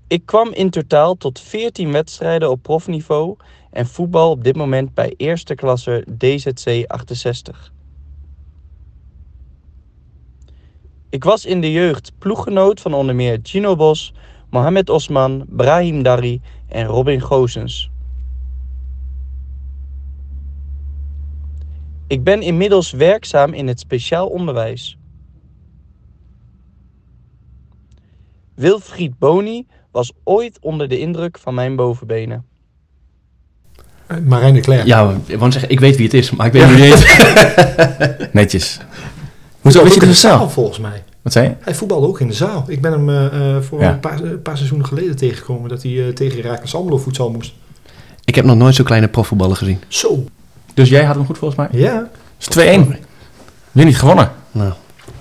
[SPEAKER 8] Ik kwam in totaal tot 14 wedstrijden op profniveau en voetbal op dit moment bij eerste klasse DZC 68. Ik was in de jeugd ploeggenoot van onder meer Gino Bos, Mohamed Osman, Brahim Dari en Robin Gozens. Ik ben inmiddels werkzaam in het speciaal onderwijs. Wilfried Boni was ooit onder de indruk van mijn bovenbenen.
[SPEAKER 5] Eh, Marijn de Klerk.
[SPEAKER 4] Ja, ik wou zeggen, ik weet wie het is, maar ik weet niet wie het is.
[SPEAKER 3] Netjes. Hoezo wist je
[SPEAKER 5] in
[SPEAKER 3] het
[SPEAKER 5] de zaal volgens mij.
[SPEAKER 3] Wat zei je?
[SPEAKER 5] Hij voetbalde ook in de zaal. Ik ben hem eh, eh, voor
[SPEAKER 3] Ja.
[SPEAKER 5] een paar, een paar seizoenen geleden tegengekomen dat hij eh, tegen Herakles Almelo voedsel moest.
[SPEAKER 4] Ik heb nog nooit zo'n kleine profvoetballer gezien.
[SPEAKER 5] Zo.
[SPEAKER 3] Dus jij had hem goed volgens mij?
[SPEAKER 5] Ja.
[SPEAKER 3] Is 2-1. Weer niet gewonnen.
[SPEAKER 4] Nou,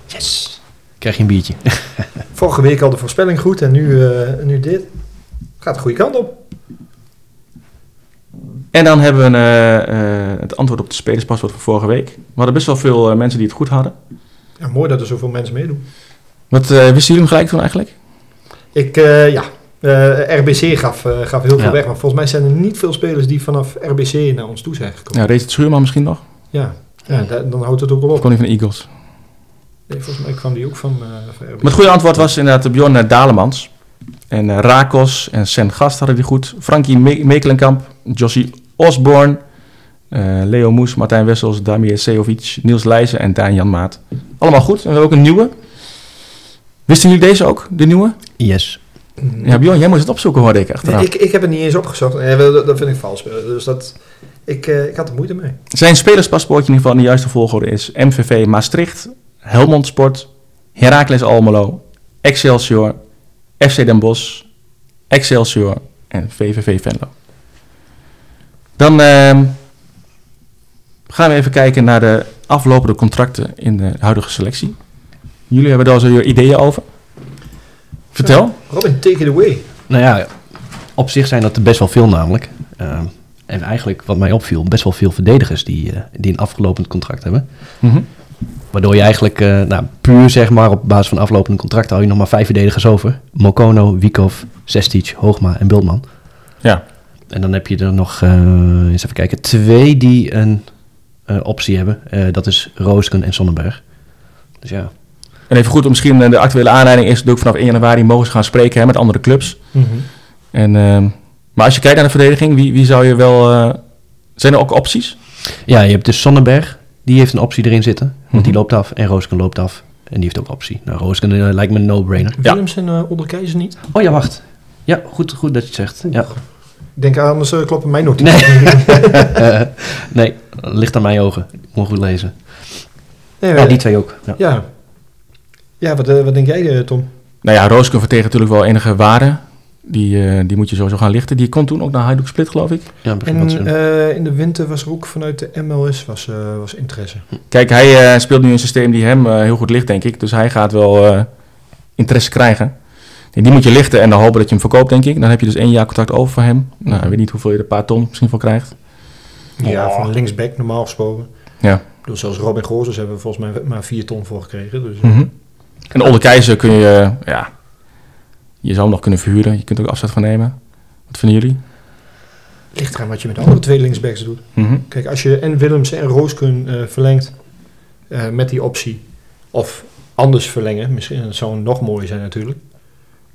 [SPEAKER 5] Yes.
[SPEAKER 4] krijg je een biertje.
[SPEAKER 5] Vorige week al de voorspelling goed en nu, eh, nu dit. Gaat de goede kant op.
[SPEAKER 3] En dan hebben we eh, eh, het antwoord op de spelerspaswoord van vorige week. We hadden best wel veel mensen die het goed hadden.
[SPEAKER 5] Ja, mooi dat er zoveel mensen meedoen.
[SPEAKER 3] Wat wisten jullie hem gelijk toen eigenlijk?
[SPEAKER 5] Ik, ja. Eh, RBC gaf, eh, gaf heel veel
[SPEAKER 4] Ja.
[SPEAKER 5] weg. Maar volgens mij zijn er niet veel spelers die vanaf RBC naar ons toe zijn gekomen.
[SPEAKER 3] Ja, Rees het Schuurman misschien nog?
[SPEAKER 5] Ja. Ja, da- dan houdt het ook wel
[SPEAKER 3] Of
[SPEAKER 5] op.
[SPEAKER 3] kon hij van de Eagles?
[SPEAKER 5] Nee, volgens mij kwam die ook van, eh van RBC.
[SPEAKER 3] Maar het goede antwoord was inderdaad Bjorn Dalemans. En Rakos en Sen Gast hadden die goed. Frankie Me- Mekelenkamp, Josie Osborne, eh, Leo Moes, Martijn Wessels, Damir Sejovic, Niels Leijzen en Daan Jan Maat. Allemaal goed. En we hebben ook een nieuwe. Wisten jullie deze ook, de nieuwe?
[SPEAKER 4] Yes.
[SPEAKER 3] Ja, Bjorn, jij moest het opzoeken, hoorde ik achteraf.
[SPEAKER 5] Nee, ik, ik heb het niet eens opgezocht. Nee, dat, dat vind ik vals. Dus dat, ik, eh, ik had er moeite mee.
[SPEAKER 3] Zijn spelerspaspoortje in ieder geval in de juiste volgorde is MVV Maastricht, Helmond Sport, Heracles Almelo, Excelsior, FC Den Bosch, Excelsior en VVV Venlo. Dan ehm, gaan we even kijken naar de aflopende contracten in de huidige selectie. Jullie hebben daar zo je ideeën over. Vertel.
[SPEAKER 5] Robin, take it away.
[SPEAKER 4] Nou ja, op zich zijn dat er best wel veel namelijk. Ehm, en eigenlijk, wat mij opviel, best wel veel verdedigers die, eh, die een afgelopend contract hebben.
[SPEAKER 3] Mhm.
[SPEAKER 4] Waardoor je eigenlijk, eh, nou, puur zeg maar op basis van aflopende contracten, hou je nog maar vijf verdedigers over. Mokono, Wikov, Sestic, Hoogma en Bultman.
[SPEAKER 3] Ja.
[SPEAKER 4] En dan heb je er nog, eh, eens even kijken, twee die een eh, optie hebben. Eh, dat is Roosken en Sonnenberg. Dus ja,
[SPEAKER 3] En even goed, misschien eh, de actuele aanleiding is dat ook vanaf 1 januari mogen ze gaan spreken hè, met andere clubs. En, ehm, maar als je kijkt naar de verdediging, wie, wie zou je wel... eh, zijn er ook opties?
[SPEAKER 4] Ja, je hebt dus Sonnenberg, die heeft een optie erin zitten. Want die
[SPEAKER 3] Mhm.
[SPEAKER 4] loopt af en Roosken loopt af. En die heeft ook een optie. Nou, Roosken eh, lijkt me een no-brainer.
[SPEAKER 3] Ja.
[SPEAKER 5] Willems en uh, Onderkeizer niet?
[SPEAKER 4] Oh ja, wacht. Ja, goed, goed dat je het zegt. Ja.
[SPEAKER 5] Ik denk anders uh, kloppen mijn noten.
[SPEAKER 4] Nee. Nee, ligt aan mijn ogen. Ik moet goed lezen.
[SPEAKER 5] Nee,
[SPEAKER 4] Ja, die twee ook. Ja.
[SPEAKER 5] Ja, ja wat, eh, wat denk jij, eh, Tom?
[SPEAKER 3] Nou ja, Roosken vertegen natuurlijk wel enige waarde. Die, eh, die moet je sowieso gaan lichten. Die kon toen ook naar Hajduk Split, geloof ik.
[SPEAKER 4] Ja,
[SPEAKER 5] En eh, in de winter was er ook vanuit de MLS was, eh, was interesse.
[SPEAKER 3] Kijk, hij eh, speelt nu een systeem die hem eh, heel goed ligt, denk ik. Dus hij gaat wel eh, interesse krijgen. Die, die moet je lichten en dan hopen dat je hem verkoopt, denk ik. Dan heb je dus één jaar contract over voor hem. Nou, ik weet niet hoeveel je er een paar ton misschien voor krijgt.
[SPEAKER 5] Ja, van linksback normaal gesproken.
[SPEAKER 3] Ja.
[SPEAKER 5] Bedoel, zelfs Robin Gozes hebben we volgens mij maar 4 ton voor gekregen. Dus,
[SPEAKER 3] Mhm. En Olde Keizer kun je, ja, je zou hem nog kunnen verhuren. Je kunt er ook afzet van nemen. Wat vinden jullie?
[SPEAKER 5] ligt eraan wat je met de andere twee linksbacks doet.
[SPEAKER 3] Mhm.
[SPEAKER 5] Kijk, als je en Willems en Rooskun eh verlengt eh, met die optie, of anders verlengen, misschien dat zou nog mooier zijn natuurlijk.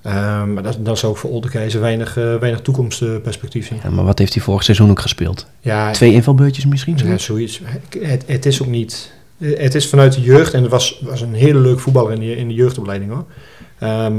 [SPEAKER 5] Ehm, maar dat, dat zou ook voor Oldekeizer weinig, weinig toekomstperspectief zien.
[SPEAKER 4] Ja, maar wat heeft hij vorig seizoen ook gespeeld?
[SPEAKER 5] Ja,
[SPEAKER 4] Twee invalbeurtjes misschien?
[SPEAKER 5] ja,
[SPEAKER 4] zoiets?
[SPEAKER 5] zoiets. Het, het is ook niet. Eh, Het is vanuit de jeugd en het was, was een hele leuk voetballer in de, in de jeugdopleiding hoor. Ehm,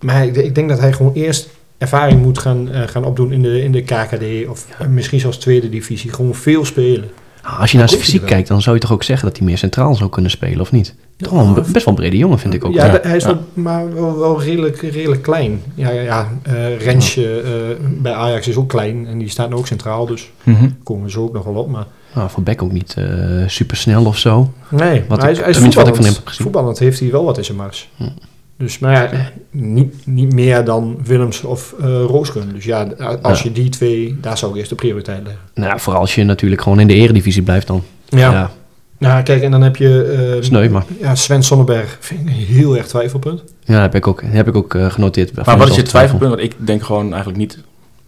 [SPEAKER 5] maar ik, ik denk dat hij gewoon eerst ervaring moet gaan, eh, gaan opdoen in de, in de KKD of misschien zelfs tweede divisie. Gewoon veel spelen.
[SPEAKER 4] Nou, als je naar zijn fysiek kijkt, dan zou je toch ook zeggen dat hij meer centraal zou kunnen spelen, of niet? Toch wel een be- best wel een brede jongen, vind ik ook.
[SPEAKER 5] Ja, hij is wel, maar wel, wel redelijk, redelijk klein. Ja, ja, ja eh, Rensje bij Ajax is ook klein en die staat nu ook centraal, dus
[SPEAKER 3] Mhm.
[SPEAKER 5] komen we zo ook nog wel op. Maar
[SPEAKER 4] Nou, voor Beck ook niet eh super snel of zo.
[SPEAKER 5] nee,
[SPEAKER 4] Wat
[SPEAKER 5] maar hij,
[SPEAKER 4] ik-
[SPEAKER 5] is- hij is
[SPEAKER 4] tenminste wat ik van hem heb gezien.
[SPEAKER 5] Voetballend heeft hij wel wat in zijn mars.
[SPEAKER 4] Hm.
[SPEAKER 5] Dus, maar ja, niet, niet meer dan Willems of eh Roosken. Dus ja, als
[SPEAKER 4] Ja.
[SPEAKER 5] je die twee, daar zou ik eerst de prioriteit leggen.
[SPEAKER 4] Nou, vooral als je natuurlijk gewoon in de eredivisie blijft dan.
[SPEAKER 5] Ja,
[SPEAKER 4] Ja,
[SPEAKER 5] Nou, kijk, en dan heb je... eh,
[SPEAKER 4] sneu, maar
[SPEAKER 5] Ja, Sven Sonnenberg vind ik een heel erg twijfelpunt.
[SPEAKER 4] ja, heb ik ook, heb ik ook genoteerd.
[SPEAKER 3] Maar wat is je twijfelpunt? Want ik denk gewoon eigenlijk niet,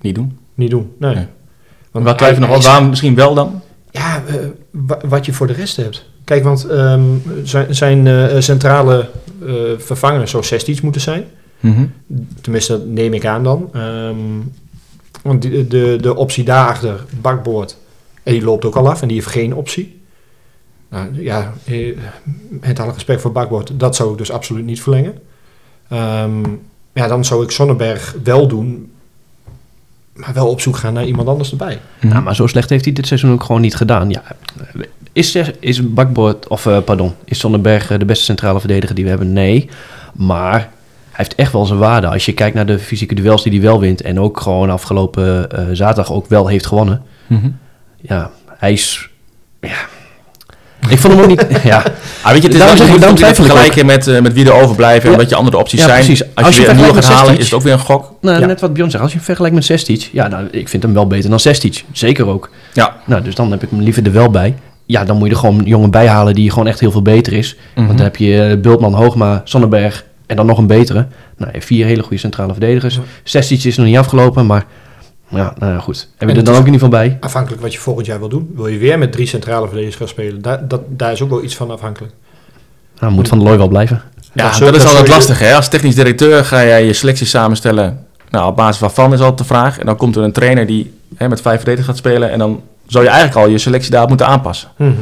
[SPEAKER 3] niet doen.
[SPEAKER 5] Niet doen, nee.
[SPEAKER 3] Nee.
[SPEAKER 5] Want
[SPEAKER 3] Wat twijfel nog wel? Waarom misschien wel dan?
[SPEAKER 5] Ja, eh, wa- wat je voor de rest hebt. Kijk, want ehm, zijn, zijn eh, centrale eh vervanger zou 16 moeten zijn.
[SPEAKER 3] Mhm.
[SPEAKER 5] Tenminste, dat neem ik aan dan. Ehm, want die- de, de optie daarachter, bakboord, en die loopt ook al af en die heeft geen optie. Nou, ja, met alle respect voor bakboord, dat zou ik dus absoluut niet verlengen. Ehm, ja, dan zou ik Sonnenberg wel doen, maar wel op zoek gaan naar iemand anders erbij.
[SPEAKER 4] Nou, maar zo slecht heeft hij dit seizoen ook gewoon niet gedaan. Ja, is, is Bakboord, of eh, pardon, is Sonnenberg eh, de beste centrale verdediger die we hebben? Nee. Maar hij heeft echt wel zijn waarde. Als je kijkt naar de fysieke duels die hij wel wint. En ook gewoon afgelopen eh, zaterdag ook wel heeft gewonnen.
[SPEAKER 3] Mhm.
[SPEAKER 4] Ja, hij is... Ja. Ik vond hem ook niet... Ja,
[SPEAKER 3] Ah, weet je, het is
[SPEAKER 4] Daarom
[SPEAKER 3] wel, je vergelijken met, eh, met wie er overblijven en wat je andere opties
[SPEAKER 4] Ja,
[SPEAKER 3] zijn.
[SPEAKER 4] precies.
[SPEAKER 3] Als,
[SPEAKER 4] Als
[SPEAKER 3] je
[SPEAKER 4] je
[SPEAKER 3] weer een gaat halen, is het ook weer een gok.
[SPEAKER 4] nou,
[SPEAKER 5] Ja.
[SPEAKER 4] net wat Bjorn zegt. Als je hem vergelijkt met Sestic... Ja, nou, ik vind hem wel beter dan Sestic. Zeker ook.
[SPEAKER 3] Ja.
[SPEAKER 4] Nou, dus dan heb ik hem liever er wel bij. Ja, dan moet je er gewoon een jongen bij halen die gewoon echt heel veel beter is.
[SPEAKER 3] Mhm.
[SPEAKER 4] Want dan heb je eh, Bultman, Hoogma, Sonnenberg en dan nog een betere. Nou, vier hele goede centrale verdedigers. Sestic is nog niet afgelopen, maar ja, nou ja, goed. Heb je
[SPEAKER 5] En
[SPEAKER 4] er
[SPEAKER 5] het
[SPEAKER 4] dan ook in ieder geval bij?
[SPEAKER 5] Afhankelijk wat je volgend jaar wil doen. Wil je weer met drie centrale verdedigers gaan spelen? Daar, dat, daar is ook wel iets van afhankelijk.
[SPEAKER 4] Nou, moet Van der Looy wel blijven.
[SPEAKER 3] Ja,
[SPEAKER 5] Dat
[SPEAKER 3] is
[SPEAKER 5] dat
[SPEAKER 3] altijd lastig. Hè? Als technisch directeur ga jij je selectie samenstellen. Nou, op basis waarvan is altijd de vraag. En dan komt er een trainer die hè, met vijf verdedigers gaat spelen. En dan zou je eigenlijk al je selectie daarop moeten aanpassen.
[SPEAKER 5] Mhm.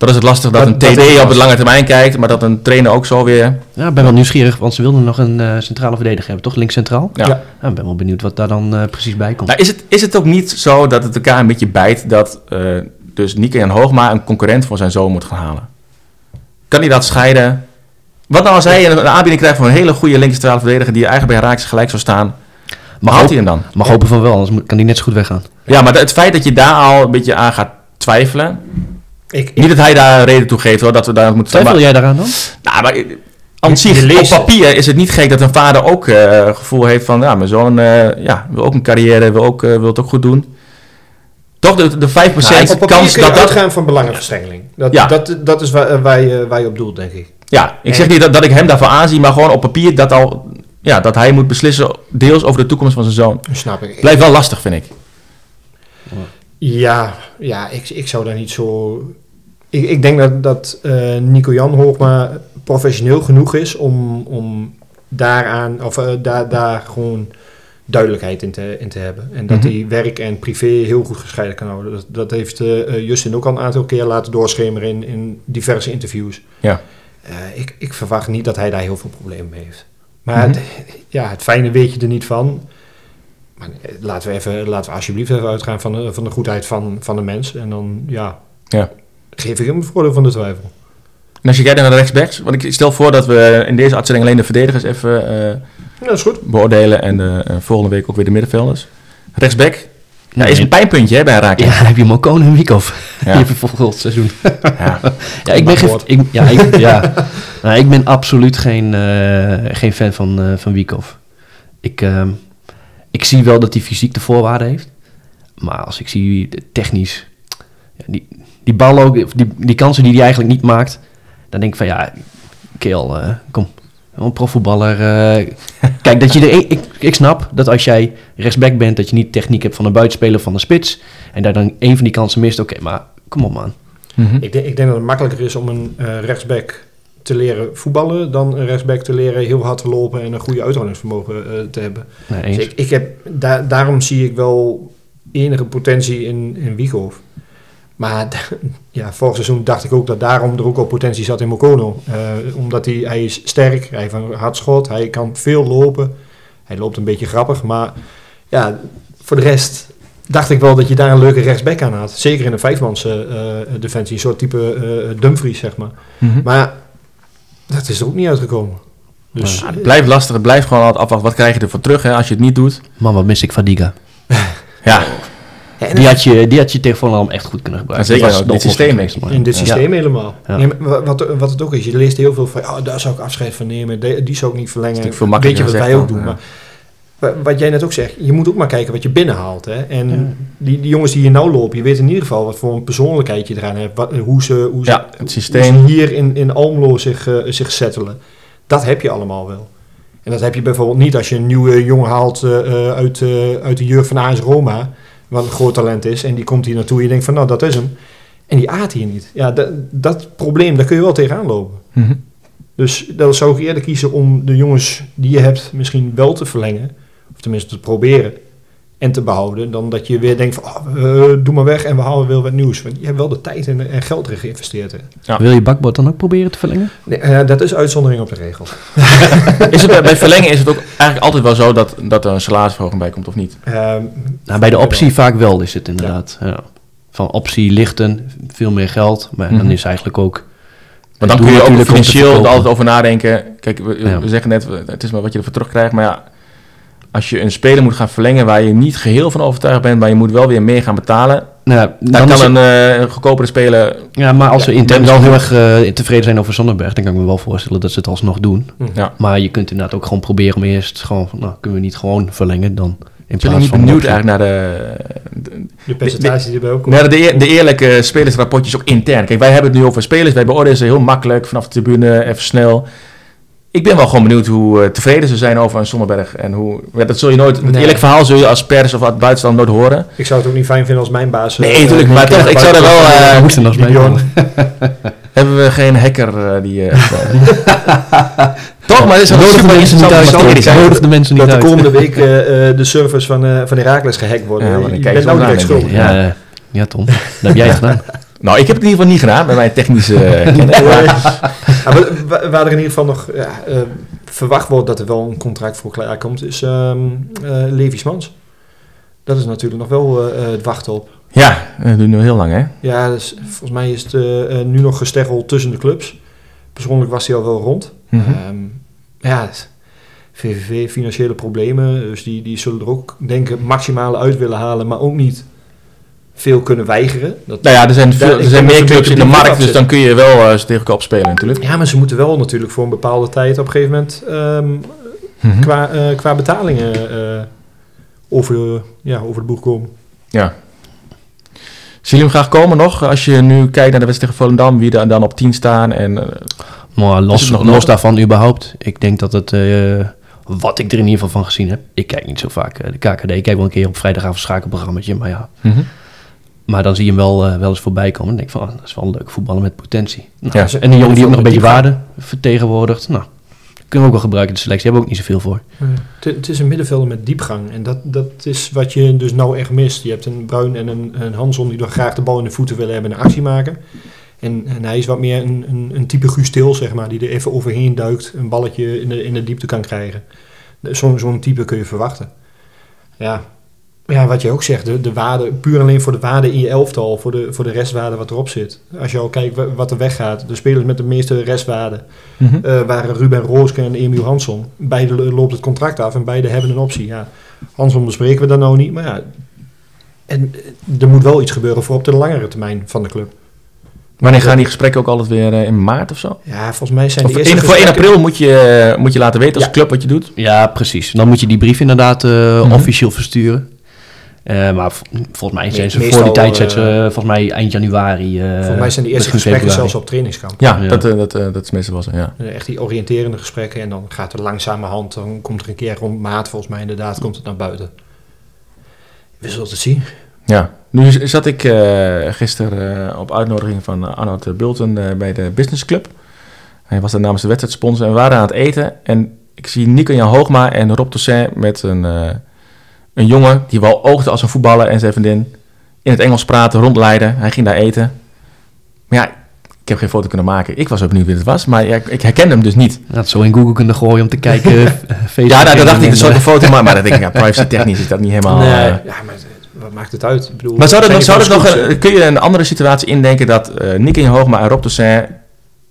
[SPEAKER 3] Dat is het lastig dat,
[SPEAKER 5] Dat-
[SPEAKER 3] een
[SPEAKER 5] dat
[SPEAKER 3] TD op het lange termijn kijkt. Maar dat een trainer ook zo weer...
[SPEAKER 4] Ja, ik ben wel nieuwsgierig, want ze wilden nog een eh, centrale verdediger hebben, toch? Links centraal?
[SPEAKER 3] Ja.
[SPEAKER 5] Ja.
[SPEAKER 4] Ja, ik ben wel benieuwd wat daar dan eh, precies bij komt.
[SPEAKER 3] Nou, is, het, is het ook niet zo dat het elkaar een beetje bijt dat eh dus Nieke en Hoogma een concurrent voor zijn zoon moet gaan halen? Kan hij dat scheiden? Wat nou als hij een, een aanbieding krijgt van een hele goede linkerstrale verdediger die eigenlijk bij Raakse gelijk zou staan?
[SPEAKER 4] Mag ook-
[SPEAKER 3] hij hem dan?
[SPEAKER 4] Mag hopen van wel, anders moet- kan die net zo goed weggaan.
[SPEAKER 3] Ja, maar het feit dat je daar al een beetje aan gaat twijfelen.
[SPEAKER 5] Ik, ik,
[SPEAKER 3] Niet dat hij daar reden toe geeft hoor, dat we daar moeten
[SPEAKER 4] Twijfel
[SPEAKER 3] maar,
[SPEAKER 4] jij daaraan dan?
[SPEAKER 3] Nou, maar aan
[SPEAKER 5] Je
[SPEAKER 3] zich, op papier is het niet gek dat een vader ook eh gevoel heeft van, ja, mijn zoon eh, ja, wil ook een carrière, wil, ook, eh, wil het ook goed doen. Toch de, de 5%
[SPEAKER 5] Nou,
[SPEAKER 3] kans dat dat...
[SPEAKER 5] uitgaan van belangenverstrengeling. Dat,
[SPEAKER 3] Ja.
[SPEAKER 5] dat, dat is waar, waar, je, waar je op doelt, denk ik.
[SPEAKER 3] Ja, ik zeg niet dat, dat ik hem daarvoor aanzie, maar gewoon op papier dat, al, ja, dat hij moet beslissen deels over de toekomst van zijn zoon.
[SPEAKER 5] Snap ik.
[SPEAKER 3] Blijft wel lastig, vind ik.
[SPEAKER 5] Ja, ja ik, ik zou daar niet zo... Ik, ik denk dat, dat eh, Nico Jan Hoogma professioneel genoeg is om, om daaraan, of, eh, daar, daar gewoon duidelijkheid in te, in te hebben. En dat
[SPEAKER 3] Mhm.
[SPEAKER 5] hij werk en privé heel goed gescheiden kan houden. Dat, dat heeft eh, Justin ook al een aantal keer laten doorschemeren in, in diverse interviews.
[SPEAKER 3] Ja.
[SPEAKER 5] Ik, ik verwacht niet dat hij daar heel veel problemen mee heeft. Maar
[SPEAKER 3] Mhm.
[SPEAKER 5] het, ja, het fijne weet je er niet van. Maar laten we, even, laten we alsjeblieft even uitgaan van de, van de goedheid van, van de mens. En dan, ja,
[SPEAKER 3] Ja.
[SPEAKER 5] Geef ik hem het voordeel van de twijfel.
[SPEAKER 3] En als je kijkt naar de rechtsbacks, want ik stel voor dat we in deze uitzending alleen de verdedigers even eh,
[SPEAKER 5] Ja, dat is goed.
[SPEAKER 3] beoordelen en de, eh, volgende week ook weer de middenvelders. Rechtsback, ja, is een pijnpuntje hè, bij Raak.
[SPEAKER 4] Ja, dan heb je Mokone en Wiekoff.
[SPEAKER 3] Ja.
[SPEAKER 4] Je volgend seizoen.
[SPEAKER 3] Ja.
[SPEAKER 4] Ja, ik ben, geen, ik, ja, ik, ja. Nou, ik ben absoluut geen, eh, geen fan van, eh van Wiekoff. Ik, ehm, ik zie wel dat hij fysiek de voorwaarden heeft. Maar als ik zie technisch... Die, die bal ook, die, die kansen die hij eigenlijk niet maakt... Dan denk ik van ja, Keel, eh, kom. Een profvoetballer. eh, kijk, dat je er, ik, ik snap dat als jij rechtsback bent... dat je niet techniek hebt van een buitenspeler of van een spits... en daar dan één van die kansen mist. Oké, maar kom op man.
[SPEAKER 3] Mhm.
[SPEAKER 5] Ik, denk, ik denk dat het makkelijker is om een eh, rechtsback te leren voetballen... dan een rechtsback te leren heel hard te lopen en een goede uithoudingsvermogen eh, te hebben.
[SPEAKER 4] Nee,
[SPEAKER 5] Dus ik, ik heb, da- daarom zie ik wel enige potentie in, in Wieghoff. Maar ja, vorig seizoen dacht ik ook dat daarom er ook al potentie zat in Mokono. Eh, omdat hij, hij is sterk, hij heeft een hard schot, hij kan veel lopen. Hij loopt een beetje grappig, maar ja, voor de rest dacht ik wel dat je daar een leuke rechtsback aan had. Zeker in een vijfmans eh, defensie, een soort type eh, Dumfries, zeg maar.
[SPEAKER 3] Mhm.
[SPEAKER 5] Maar dat is er ook niet uitgekomen. Dus
[SPEAKER 3] Ja, het blijft lastig. Het blijft gewoon altijd afwachten. Wat krijg je ervoor terug hè, als je het niet doet?
[SPEAKER 4] Man, wat mis ik van Diga.
[SPEAKER 3] Ja,
[SPEAKER 5] ja,
[SPEAKER 4] Die had je, die had je echt goed kunnen gebruiken.
[SPEAKER 3] Ja, zeker,
[SPEAKER 4] Dat
[SPEAKER 3] dit systeem
[SPEAKER 5] in dit systeem helemaal.
[SPEAKER 4] Ja.
[SPEAKER 5] Nee, wat, wat het ook is, je leest heel veel van, oh, daar zou ik afscheid van nemen, die zou ik niet verlengen.
[SPEAKER 3] natuurlijk veel
[SPEAKER 5] Weet je
[SPEAKER 3] makkelijker
[SPEAKER 5] wat wij ook doen. Maar wa- wat jij net ook zegt, je moet ook maar kijken wat je binnenhaalt. Hè? En die, die jongens die hier nou lopen, je weet in ieder geval wat voor een persoonlijkheid je eraan hebt. Wat, hoe ze, hoe ze,
[SPEAKER 3] Ja, het
[SPEAKER 5] hoe
[SPEAKER 3] systeem.
[SPEAKER 5] ze hier in, in Almelo zich, eh, zich settelen. Dat heb je allemaal wel. En dat heb je bijvoorbeeld niet als je een nieuwe jongen haalt eh, eh, uit, eh, uit de jeugd van AS Roma. Wat een groot talent is. En die komt hier naartoe je denkt van nou dat is hem. En die aat hier niet. Ja, dat, dat probleem, daar kun je wel tegenaan lopen.
[SPEAKER 3] Mhm.
[SPEAKER 5] Dus dan zou ik eerder kiezen om de jongens die je hebt misschien wel te verlengen. Of tenminste te proberen. En te behouden. Dan dat je weer denkt van oh, eh, doe maar weg en we halen weer wat nieuws. Want je hebt wel de tijd en, en geld erin geïnvesteerd. Hè.
[SPEAKER 3] Ja.
[SPEAKER 4] Wil je bakbord dan ook proberen te verlengen?
[SPEAKER 5] Nee, eh, dat is uitzondering op de regel.
[SPEAKER 3] Is het, bij- verlengen is het ook eigenlijk altijd wel zo dat, dat er een salarisverhoging bij komt of niet?
[SPEAKER 5] Ehm,
[SPEAKER 4] Nou, bij de optie vaak wel is het inderdaad. Ja. Van optie lichten, veel meer geld. Maar dan
[SPEAKER 3] Mhm.
[SPEAKER 4] is eigenlijk ook...
[SPEAKER 3] Want dan kun je ook financieel er altijd over nadenken. Kijk, we,
[SPEAKER 4] Ja.
[SPEAKER 3] we zeggen net, het is maar wat je ervoor terugkrijgt. Maar ja, als je een speler moet gaan verlengen waar je niet geheel van overtuigd bent, maar je moet wel weer meer gaan betalen.
[SPEAKER 4] Nou,
[SPEAKER 3] Dan, kan een eh, goedkopere speler...
[SPEAKER 4] ja, maar als
[SPEAKER 3] Ja,
[SPEAKER 4] ze intern
[SPEAKER 3] dan
[SPEAKER 4] wel heel erg eh, tevreden zijn over Zonderberg, dan kan ik me wel voorstellen dat ze het alsnog doen.
[SPEAKER 3] Ja.
[SPEAKER 4] Maar je kunt inderdaad ook gewoon proberen om eerst gewoon, van, nou, kunnen we niet gewoon verlengen dan in
[SPEAKER 3] Ik ben
[SPEAKER 4] plaats
[SPEAKER 3] niet
[SPEAKER 4] van
[SPEAKER 3] benieuwd eigenlijk naar de, de,
[SPEAKER 5] de percentage die erbij ook komt.
[SPEAKER 3] naar de, eer- de eerlijke spelersrapportjes ook intern. Kijk, wij hebben het nu over spelers. Wij beoordelen ze heel makkelijk vanaf de tribune, even snel. Ik ben wel gewoon benieuwd hoe eh, tevreden ze zijn over een Sommerberg. En hoe, ja, dat zul je nooit, het
[SPEAKER 5] Nee.
[SPEAKER 3] eerlijk verhaal zul je als pers of uit buitenstand nooit horen.
[SPEAKER 5] Ik zou het ook niet fijn vinden als mijn baas...
[SPEAKER 3] Nee,
[SPEAKER 5] eh,
[SPEAKER 3] natuurlijk,
[SPEAKER 5] eh,
[SPEAKER 3] maar
[SPEAKER 5] een
[SPEAKER 3] toch, ik zou er wel, eh,
[SPEAKER 4] We moesten mee.
[SPEAKER 5] Bjorn.
[SPEAKER 3] Hebben we geen hacker die... eh, toch, maar het is wel
[SPEAKER 4] Nodig de
[SPEAKER 3] super
[SPEAKER 4] mensen
[SPEAKER 3] interessant zijn.
[SPEAKER 4] Nodig de mensen niet
[SPEAKER 5] dat de komende week eh, eh, de servers van, eh van Herakles gehackt worden.
[SPEAKER 3] Ja,
[SPEAKER 5] je bent nou direct schuldig.
[SPEAKER 4] Ja, ja, Tom. Dat heb jij gedaan.
[SPEAKER 3] Nou, ik heb het in ieder geval niet gedaan met mijn technische eh, kennis.
[SPEAKER 5] Nee,
[SPEAKER 3] maar-
[SPEAKER 5] ja, maar wa- waar er in ieder geval nog ja, eh, verwacht wordt dat er wel een contract voor klaar komt, is eh Levi Smans. Dat is natuurlijk nog wel eh, eh, het wachten op.
[SPEAKER 3] Ja, dat duurt nu heel lang, hè?
[SPEAKER 5] Ja, dus volgens mij is het eh, eh, nu nog gesteggeld tussen de clubs. Persoonlijk was hij al wel rond.
[SPEAKER 3] Mhm.
[SPEAKER 5] Ehm, ja, VVV, financiële problemen. Dus die, die zullen er ook, denk ik, maximale uit willen halen, maar ook niet veel kunnen weigeren. Dat,
[SPEAKER 3] Nou ja, er zijn, veel, er zijn meer clubs in de markt, dus dan kun je wel eh, ze tegen elkaar opspelen natuurlijk.
[SPEAKER 5] ja, maar ze moeten wel natuurlijk voor een bepaalde tijd op een gegeven moment ehm,
[SPEAKER 3] Mhm.
[SPEAKER 5] qua, eh, qua betalingen eh, over, de, ja, over de boeg komen.
[SPEAKER 3] Ja. Zie je hem graag komen nog? Als je nu kijkt naar de wedstrijd tegen Volendam, wie er dan op 10 staan. En,
[SPEAKER 4] Maar los,
[SPEAKER 3] nog
[SPEAKER 4] los daarvan überhaupt. Ik denk dat het... eh, wat ik er in ieder geval van gezien heb. Ik kijk niet zo vaak de KKD. Ik kijk wel een keer op vrijdagavond schakelprogrammaatje. Maar ja,
[SPEAKER 3] mhm.
[SPEAKER 4] Maar dan zie je hem wel, eh, wel eens voorbij komen. En denk ik van, ah, dat is wel een leuk voetballen met potentie. Nou,
[SPEAKER 3] Ja.
[SPEAKER 4] En een jongen die ook nog een beetje waarde vertegenwoordigt. Nou, kunnen we ook wel gebruiken in de selectie. Hebben we ook niet zoveel voor.
[SPEAKER 5] Het, is een middenvelder met diepgang. En dat, dat is wat je dus nou echt mist. Je hebt een Bruin en een, een Hanson die dan graag de bal in de voeten willen hebben en een actie maken. En, en hij is wat meer een, een, een type Guus Til, zeg maar, die er even overheen duikt. Een balletje in de, in de diepte kan krijgen. Zo'n zo'n type kun je verwachten. Ja. Ja, wat je ook zegt, de, de waarde, puur alleen voor de waarde in je elftal, voor de, voor de restwaarde wat erop zit. Als je al kijkt wa- wat er weggaat, de spelers met de meeste restwaarde
[SPEAKER 3] Mhm.
[SPEAKER 5] eh, waren Ruben Rooske en Emiel Hansson. Beide lo- loopt het contract af en beide hebben een optie. Ja, Hansson bespreken we dan nou niet, maar ja. En eh, er moet wel iets gebeuren voor op de langere termijn van de club.
[SPEAKER 3] Wanneer gaan die gesprekken ook altijd weer eh, in maart of zo?
[SPEAKER 5] Ja, volgens mij zijn
[SPEAKER 3] Of
[SPEAKER 5] eerste
[SPEAKER 3] één- voor 1
[SPEAKER 5] gesprekken-
[SPEAKER 3] april moet je, moet je laten weten als
[SPEAKER 5] Ja.
[SPEAKER 3] club wat je doet.
[SPEAKER 4] Ja, precies. Dan moet je die brief inderdaad eh,
[SPEAKER 3] Mhm.
[SPEAKER 4] officieel versturen. Eh, maar volgens mij zijn ze
[SPEAKER 5] Meestal,
[SPEAKER 4] voor die tijd, zijn ze,
[SPEAKER 5] eh,
[SPEAKER 4] volgens mij eind januari. eh,
[SPEAKER 5] Volgens mij zijn de eerste gesprekken
[SPEAKER 4] februari.
[SPEAKER 5] zelfs op trainingskamp.
[SPEAKER 3] Ja,
[SPEAKER 4] Ja.
[SPEAKER 3] Dat, eh, dat, eh, dat is meestal wel zo, ja.
[SPEAKER 5] Eh, Echt die oriënterende gesprekken en dan gaat er langzamerhand, dan komt er een keer rond maat volgens mij inderdaad, komt het naar buiten. We zullen het zien.
[SPEAKER 3] Ja, nu zat ik eh, gisteren eh, op uitnodiging van uh, Arnold Bulten eh, bij de Business Club. Hij was daar namens de wedstrijdsponsor en we waren aan het eten. En ik zie Nico-Jan Hoogma en Rob Toussaint met een, eh, een jongen die wel oogde als een voetballer en zijn vriendin in het Engels praten, rondleiden. Hij ging daar eten. Maar ja, ik heb geen foto kunnen maken. Ik was ook benieuwd wie het was, maar ja, ik, herkende hem dus niet.
[SPEAKER 4] Het zo in Google kunnen gooien om te kijken. eh,
[SPEAKER 3] Ja, nou, dat dacht ik,
[SPEAKER 4] en,
[SPEAKER 3] zou ik
[SPEAKER 4] eh,
[SPEAKER 3] een foto maken, maar dat denk ik, ja, privacy technisch is dat niet helemaal...
[SPEAKER 5] nee,
[SPEAKER 3] eh,
[SPEAKER 5] ja, maar wat maakt het uit? Ik bedoel,
[SPEAKER 3] Maar zou dat, nog, zou dat nog een- kun je een andere situatie indenken dat eh Nick in Hoogma en Rob Toussaint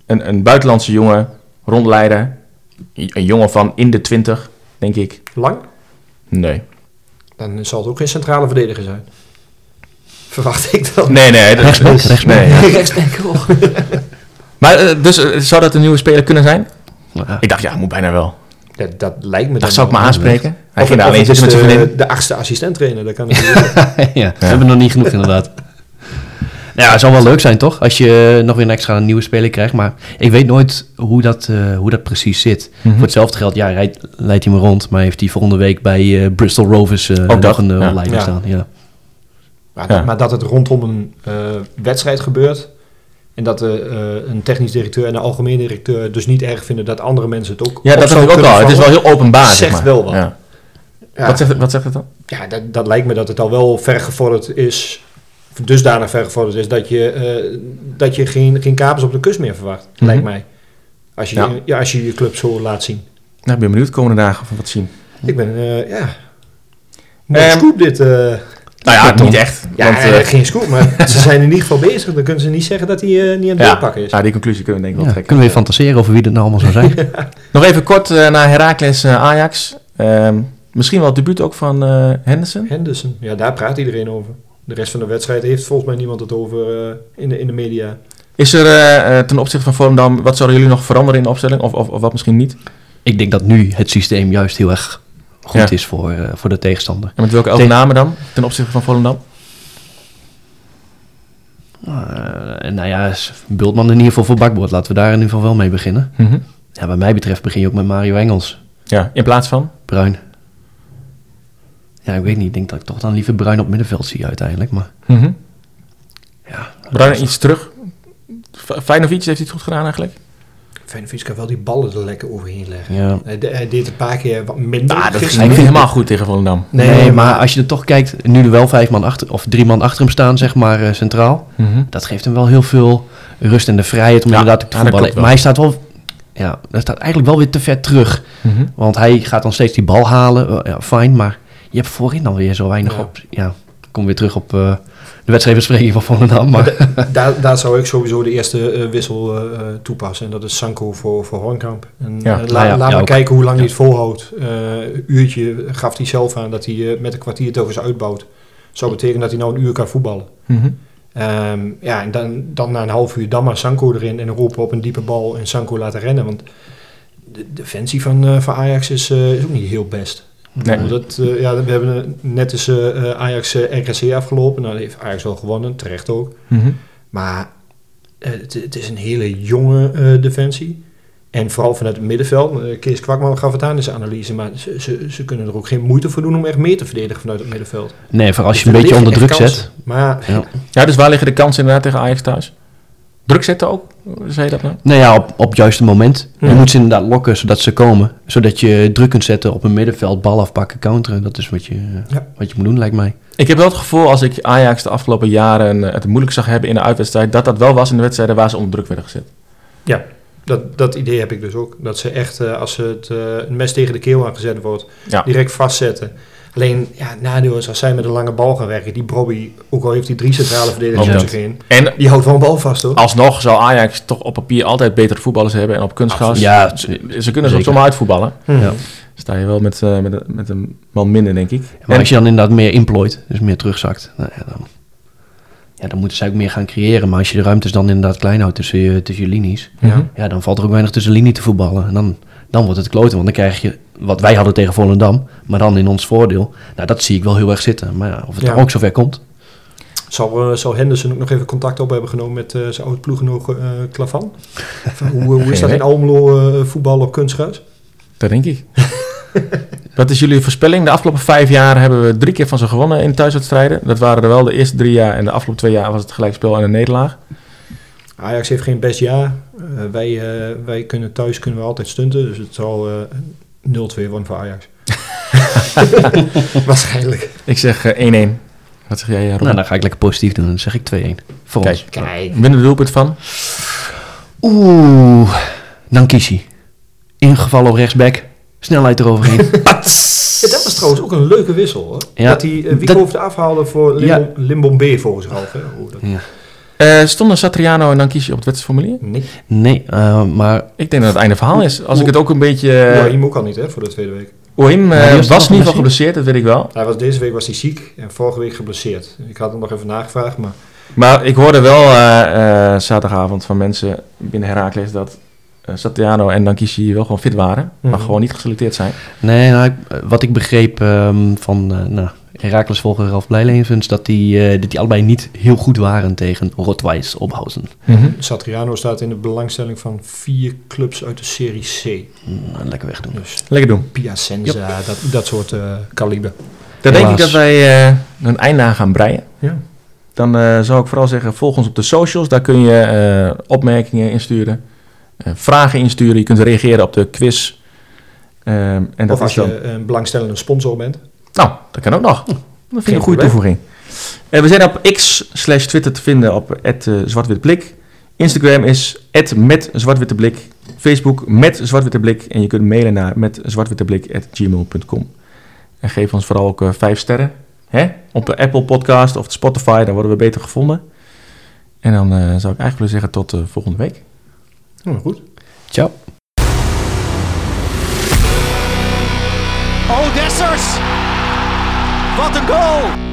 [SPEAKER 3] een, een buitenlandse jongen rondleiden? Een jongen van in de 20, denk ik.
[SPEAKER 5] Lang?
[SPEAKER 3] Nee.
[SPEAKER 5] Dan zal het ook geen centrale verdediger zijn. Verwacht ik dan.
[SPEAKER 3] Nee, nee. dat-
[SPEAKER 4] Rechtsback,
[SPEAKER 3] dat-
[SPEAKER 4] rechtsback.
[SPEAKER 3] nee, ja.
[SPEAKER 5] Rechtsback, oh.
[SPEAKER 3] Maar eh, dus eh, zou dat een nieuwe speler kunnen zijn?
[SPEAKER 4] ja.
[SPEAKER 3] Ik dacht, ja, moet bijna wel.
[SPEAKER 5] Dat, dat lijkt me
[SPEAKER 3] Dat
[SPEAKER 5] dan
[SPEAKER 3] zou ik me aanspreken. Hij ging daar alleen zitten met zijn vriendin.
[SPEAKER 5] de achtste assistent trainer. Dat kan natuurlijk.
[SPEAKER 4] ja, we hebben nog niet genoeg inderdaad. Ja, het zou wel leuk zijn toch? Als je nog weer een extra nieuwe speler krijgt. Maar ik weet nooit hoe dat, eh, hoe dat precies zit.
[SPEAKER 3] Mhm.
[SPEAKER 4] Voor hetzelfde geld, ja, rijdt, leidt hij me rond. Maar heeft hij volgende week bij eh, Bristol Rovers eh,
[SPEAKER 3] Ook
[SPEAKER 4] nog een
[SPEAKER 3] ja.
[SPEAKER 4] leider
[SPEAKER 5] Ja.
[SPEAKER 4] staan. Ja.
[SPEAKER 5] Maar, dat, maar dat het rondom een eh, wedstrijd gebeurt. En dat de, eh, een technisch directeur en een algemeen directeur dus niet erg vinden dat andere mensen het ook
[SPEAKER 3] Ja, dat dacht ik ook al. Het is wel heel openbaar, zeg
[SPEAKER 5] Zegt
[SPEAKER 3] maar.
[SPEAKER 5] wel wat.
[SPEAKER 3] Ja.
[SPEAKER 5] Ja,
[SPEAKER 3] Wat, zegt, wat zegt het dan?
[SPEAKER 5] ja dat, dat lijkt me dat het al wel vergevorderd is. Of Dusdanig vergevorderd is dat je, eh, dat je geen, geen kapers op de kust meer verwacht.
[SPEAKER 3] Mhm.
[SPEAKER 5] Lijkt mij. Als je,
[SPEAKER 3] Ja.
[SPEAKER 5] ja. als je je club zo laat zien.
[SPEAKER 3] Nou, ik ben benieuwd de komende dagen of we wat zien.
[SPEAKER 5] Ik ben, eh, ja.
[SPEAKER 3] Ehm,
[SPEAKER 5] scoop dit. eh.
[SPEAKER 3] Nou ja, niet echt.
[SPEAKER 5] Ja,
[SPEAKER 3] want,
[SPEAKER 5] geen scoop, maar ze zijn in ieder geval bezig. Dan kunnen ze niet zeggen dat hij eh, niet aan het
[SPEAKER 3] ja,
[SPEAKER 5] doorpakken is.
[SPEAKER 3] ja, die conclusie kunnen we denk ik
[SPEAKER 4] Ja,
[SPEAKER 3] wel trekken.
[SPEAKER 4] kunnen we weer fantaseren over wie dat nou allemaal zou zijn?
[SPEAKER 3] Nog even kort naar Heracles Ajax. Ehm, misschien wel het debuut ook van eh, Henderson.
[SPEAKER 5] Henderson, ja, daar praat iedereen over. De rest van de wedstrijd heeft volgens mij niemand het over eh, in, de, in de media.
[SPEAKER 3] Is er eh, eh, ten opzichte van Volendam, wat zouden jullie nog veranderen in de opstelling? Of, of, of wat misschien niet?
[SPEAKER 4] ik denk dat nu het systeem juist heel erg goed
[SPEAKER 3] Ja.
[SPEAKER 4] is voor, eh, voor de tegenstander.
[SPEAKER 3] En met welke
[SPEAKER 4] Tegen-
[SPEAKER 3] overname dan ten opzichte van Volendam?
[SPEAKER 4] Eh, nou ja, Bultman in ieder geval voor bakboord. Laten we daar in ieder geval wel mee beginnen. Ja, wat mij betreft begin je ook met Mario Engels.
[SPEAKER 3] Ja, in plaats van?
[SPEAKER 4] Bruin. Ja, ik weet niet. Ik denk dat ik toch dan liever Bruin op middenveld zie uiteindelijk. Maar ja,
[SPEAKER 3] Bruin iets terug. Feyenoord heeft het goed gedaan eigenlijk.
[SPEAKER 5] Feyenoord kan wel die ballen er lekker overheen leggen.
[SPEAKER 4] ja.
[SPEAKER 5] Hij, de- hij deed een paar keer wat minder.
[SPEAKER 3] Nou, dat ging niet helemaal goed tegen Volendam.
[SPEAKER 4] Nee, maar als je er toch kijkt, nu er wel vijf man achter, of drie man achter hem staan, zeg maar, eh, centraal. Dat geeft hem wel heel veel rust en de vrijheid om
[SPEAKER 3] Ja,
[SPEAKER 4] inderdaad te voetballen. Maar hij staat wel, ja, hij staat eigenlijk wel weer te ver terug.
[SPEAKER 3] Mhm.
[SPEAKER 4] Want hij gaat dan steeds die bal halen, ja, fijn, maar je hebt voorin dan weer zo weinig
[SPEAKER 5] Ja.
[SPEAKER 4] op. Ja, ik kom weer terug op eh, de wedstrijdbespreking van Volendam. Maar
[SPEAKER 5] daar, daar zou ik sowieso de eerste eh, wissel eh, toepassen. En dat is Sanko voor, voor Hornkamp. En,
[SPEAKER 3] Ja.
[SPEAKER 4] Nou
[SPEAKER 5] la-
[SPEAKER 4] ja,
[SPEAKER 5] laat
[SPEAKER 4] ja,
[SPEAKER 5] maar
[SPEAKER 4] ook.
[SPEAKER 5] kijken hoe lang hij het volhoudt. Eh, Een uurtje gaf hij zelf aan dat hij eh, met een kwartier toch eens uitbouwt. Zou betekenen dat hij nou een uur kan voetballen.
[SPEAKER 3] Mhm.
[SPEAKER 5] Ehm, ja, en dan, dan na een half uur dan maar Sanko erin en roepen op een diepe bal en Sanko laten rennen. Want de defensie van, eh, van Ajax is, eh, is ook niet heel best.
[SPEAKER 3] Nee.
[SPEAKER 5] Bedoel, Dat, eh, ja, we hebben eh, net eens eh, eh, Ajax eh, RKC afgelopen. Nou, dat heeft Ajax wel gewonnen, terecht ook.
[SPEAKER 3] Mhm.
[SPEAKER 5] Maar eh, het, het is een hele jonge eh, defensie. En vooral vanuit het middenveld. Kees Kwakman gaf het aan in zijn analyse. Maar ze, ze, ze kunnen er ook geen moeite voor doen om echt mee te verdedigen vanuit het middenveld.
[SPEAKER 4] nee, voor als
[SPEAKER 5] Dus
[SPEAKER 4] je een beetje onder druk zet.
[SPEAKER 5] Maar
[SPEAKER 4] Ja.
[SPEAKER 3] Ja, dus waar liggen de kansen inderdaad tegen Ajax thuis? Druk zetten ook? Zei je dat nou?
[SPEAKER 4] Nou ja, op, op het juiste moment.
[SPEAKER 5] Ja.
[SPEAKER 4] Je moet ze inderdaad lokken zodat ze komen. Zodat je druk kunt zetten op een middenveld, bal afpakken, counteren. Dat is wat je,
[SPEAKER 5] Ja.
[SPEAKER 4] wat je moet doen, lijkt mij.
[SPEAKER 3] Ik heb wel het gevoel, als ik Ajax de afgelopen jaren eh, het moeilijk zag hebben in de uitwedstrijd, dat dat wel was in de wedstrijden waar ze onder druk werden gezet.
[SPEAKER 5] Ja, dat, dat idee heb ik dus ook. Dat ze echt, eh, als ze het eh, een mes tegen de keel aangezet wordt,
[SPEAKER 3] Ja.
[SPEAKER 5] direct vastzetten. Alleen, ja, nadeel is als zij met een lange bal gaan werken. Die Bobby, ook al heeft hij drie centrale verdedigers om zich heen,
[SPEAKER 3] En
[SPEAKER 5] die houdt wel een bal vast hoor.
[SPEAKER 3] alsnog zal Ajax toch op papier altijd betere voetballers hebben en op kunstgras.
[SPEAKER 4] Ja,
[SPEAKER 3] ze, ze kunnen ze ook zomaar uitvoetballen.
[SPEAKER 5] Mhm.
[SPEAKER 4] Ja.
[SPEAKER 3] Sta je wel met, eh, met, een- met een man minder, denk ik.
[SPEAKER 4] Maar
[SPEAKER 3] En-
[SPEAKER 4] als je dan inderdaad meer inplooit, dus meer terugzakt, nou ja, dan, ja, dan moeten ze ook meer gaan creëren. Maar als je de ruimtes dan inderdaad klein houdt tussen je, tussen je linies, ja, dan valt er ook weinig tussen linie te voetballen. En dan, dan wordt het kloten, want dan krijg je wat wij hadden tegen Volendam, maar dan in ons voordeel. Nou, dat zie ik wel heel erg zitten. Maar ja, of het
[SPEAKER 5] Ja.
[SPEAKER 4] dan ook zover komt.
[SPEAKER 5] Zal, eh, zal Henderson ook nog even contact op hebben genomen met eh, zijn oud ploeggenoot eh Klavan? Van hoe, hoe is dat in. Almelo voetbal op kunstgras?
[SPEAKER 3] Dat denk ik. Wat is jullie voorspelling? De afgelopen vijf jaar hebben we drie keer van ze gewonnen in thuiswedstrijden. Dat waren er wel de eerste drie jaar en de afgelopen twee jaar was het gelijkspel en een nederlaag.
[SPEAKER 5] Ajax heeft geen best jaar. Eh, wij, eh, wij kunnen thuis kunnen we altijd stunten, dus het zal eh 0-2 worden voor Ajax. Waarschijnlijk.
[SPEAKER 3] Ik zeg eh, 1-1. Wat zeg jij, Rob?
[SPEAKER 4] Nou, dan ga ik lekker positief doen. Dan zeg ik 2-1 voor
[SPEAKER 3] Kijk.
[SPEAKER 4] ons.
[SPEAKER 5] Kijk.
[SPEAKER 3] Winnen de doelpunt van?
[SPEAKER 4] Oeh, Nankishi. Ingevallen op rechtsback. Snelheid eroverheen.
[SPEAKER 5] Ja, dat was trouwens ook een leuke wissel hoor.
[SPEAKER 4] Ja,
[SPEAKER 5] dat hij uh, hoefde afhaalde voor
[SPEAKER 4] Ja.
[SPEAKER 5] Limbom, Limbom B volgens Ralf. Hè? Dat...
[SPEAKER 4] Ja.
[SPEAKER 3] Eh, stonden Satriano en Nankishi op het wedstrijdformulier?
[SPEAKER 5] Nee,
[SPEAKER 4] Nee, eh, maar
[SPEAKER 3] Ik denk dat het einde verhaal is. Als ik het ook een beetje...
[SPEAKER 5] uh,
[SPEAKER 3] Uh,
[SPEAKER 5] ook al niet hè, voor de tweede week.
[SPEAKER 3] Eh,
[SPEAKER 4] die was
[SPEAKER 3] was
[SPEAKER 4] toch
[SPEAKER 3] in ieder geval
[SPEAKER 4] geblesseerd?
[SPEAKER 3] dat weet ik wel.
[SPEAKER 5] Hij was, deze week was hij ziek en vorige week geblesseerd. Ik had hem nog even nagevraagd, maar
[SPEAKER 3] Maar ik hoorde wel eh, eh, zaterdagavond van mensen binnen Herakles dat eh, Satriano en Nankishi wel gewoon fit waren, maar
[SPEAKER 5] Mhm.
[SPEAKER 3] gewoon niet geselecteerd zijn.
[SPEAKER 4] Nee, nou, ik- eh, wat ik begreep ehm, van uh, nou, Herakles volger Ralf Blijlevens, dat die, eh, dat die allebei niet heel goed waren tegen Rotwijs Ophausen.
[SPEAKER 5] Satriano staat in de belangstelling van vier clubs uit de Serie C.
[SPEAKER 4] Nou, lekker wegdoen.
[SPEAKER 5] Dus
[SPEAKER 3] Lekker doen.
[SPEAKER 5] Piacenza, dat, dat soort eh kaliber.
[SPEAKER 3] Dan denk ik dat wij eh, een einde aan gaan breien.
[SPEAKER 5] Ja.
[SPEAKER 3] Dan eh, zou ik vooral zeggen, volg ons op de socials. Daar kun je eh, opmerkingen insturen, vragen insturen. Je kunt reageren op de quiz. Ehm, en dat
[SPEAKER 5] Of
[SPEAKER 3] is
[SPEAKER 5] als
[SPEAKER 3] dan...
[SPEAKER 5] je een belangstellende sponsor bent.
[SPEAKER 3] Nou, dat kan ook nog. Dat vind ik een goede toevoeging. Eh, we zijn op X slash Twitter te vinden op het Blik. Instagram is met Zwartwitte Blik. Facebook met Zwartwitte Blik. En je kunt mailen naar met zwartwitteblik.gmail.com. En geef ons vooral ook eh, vijf sterren. Hè? Op de Apple podcast of de Spotify, dan worden we beter gevonden. En dan eh, zou ik eigenlijk willen zeggen tot eh, volgende week.
[SPEAKER 5] Nou, goed.
[SPEAKER 4] Ciao.
[SPEAKER 2] Oh, Dessers! Wat een goal!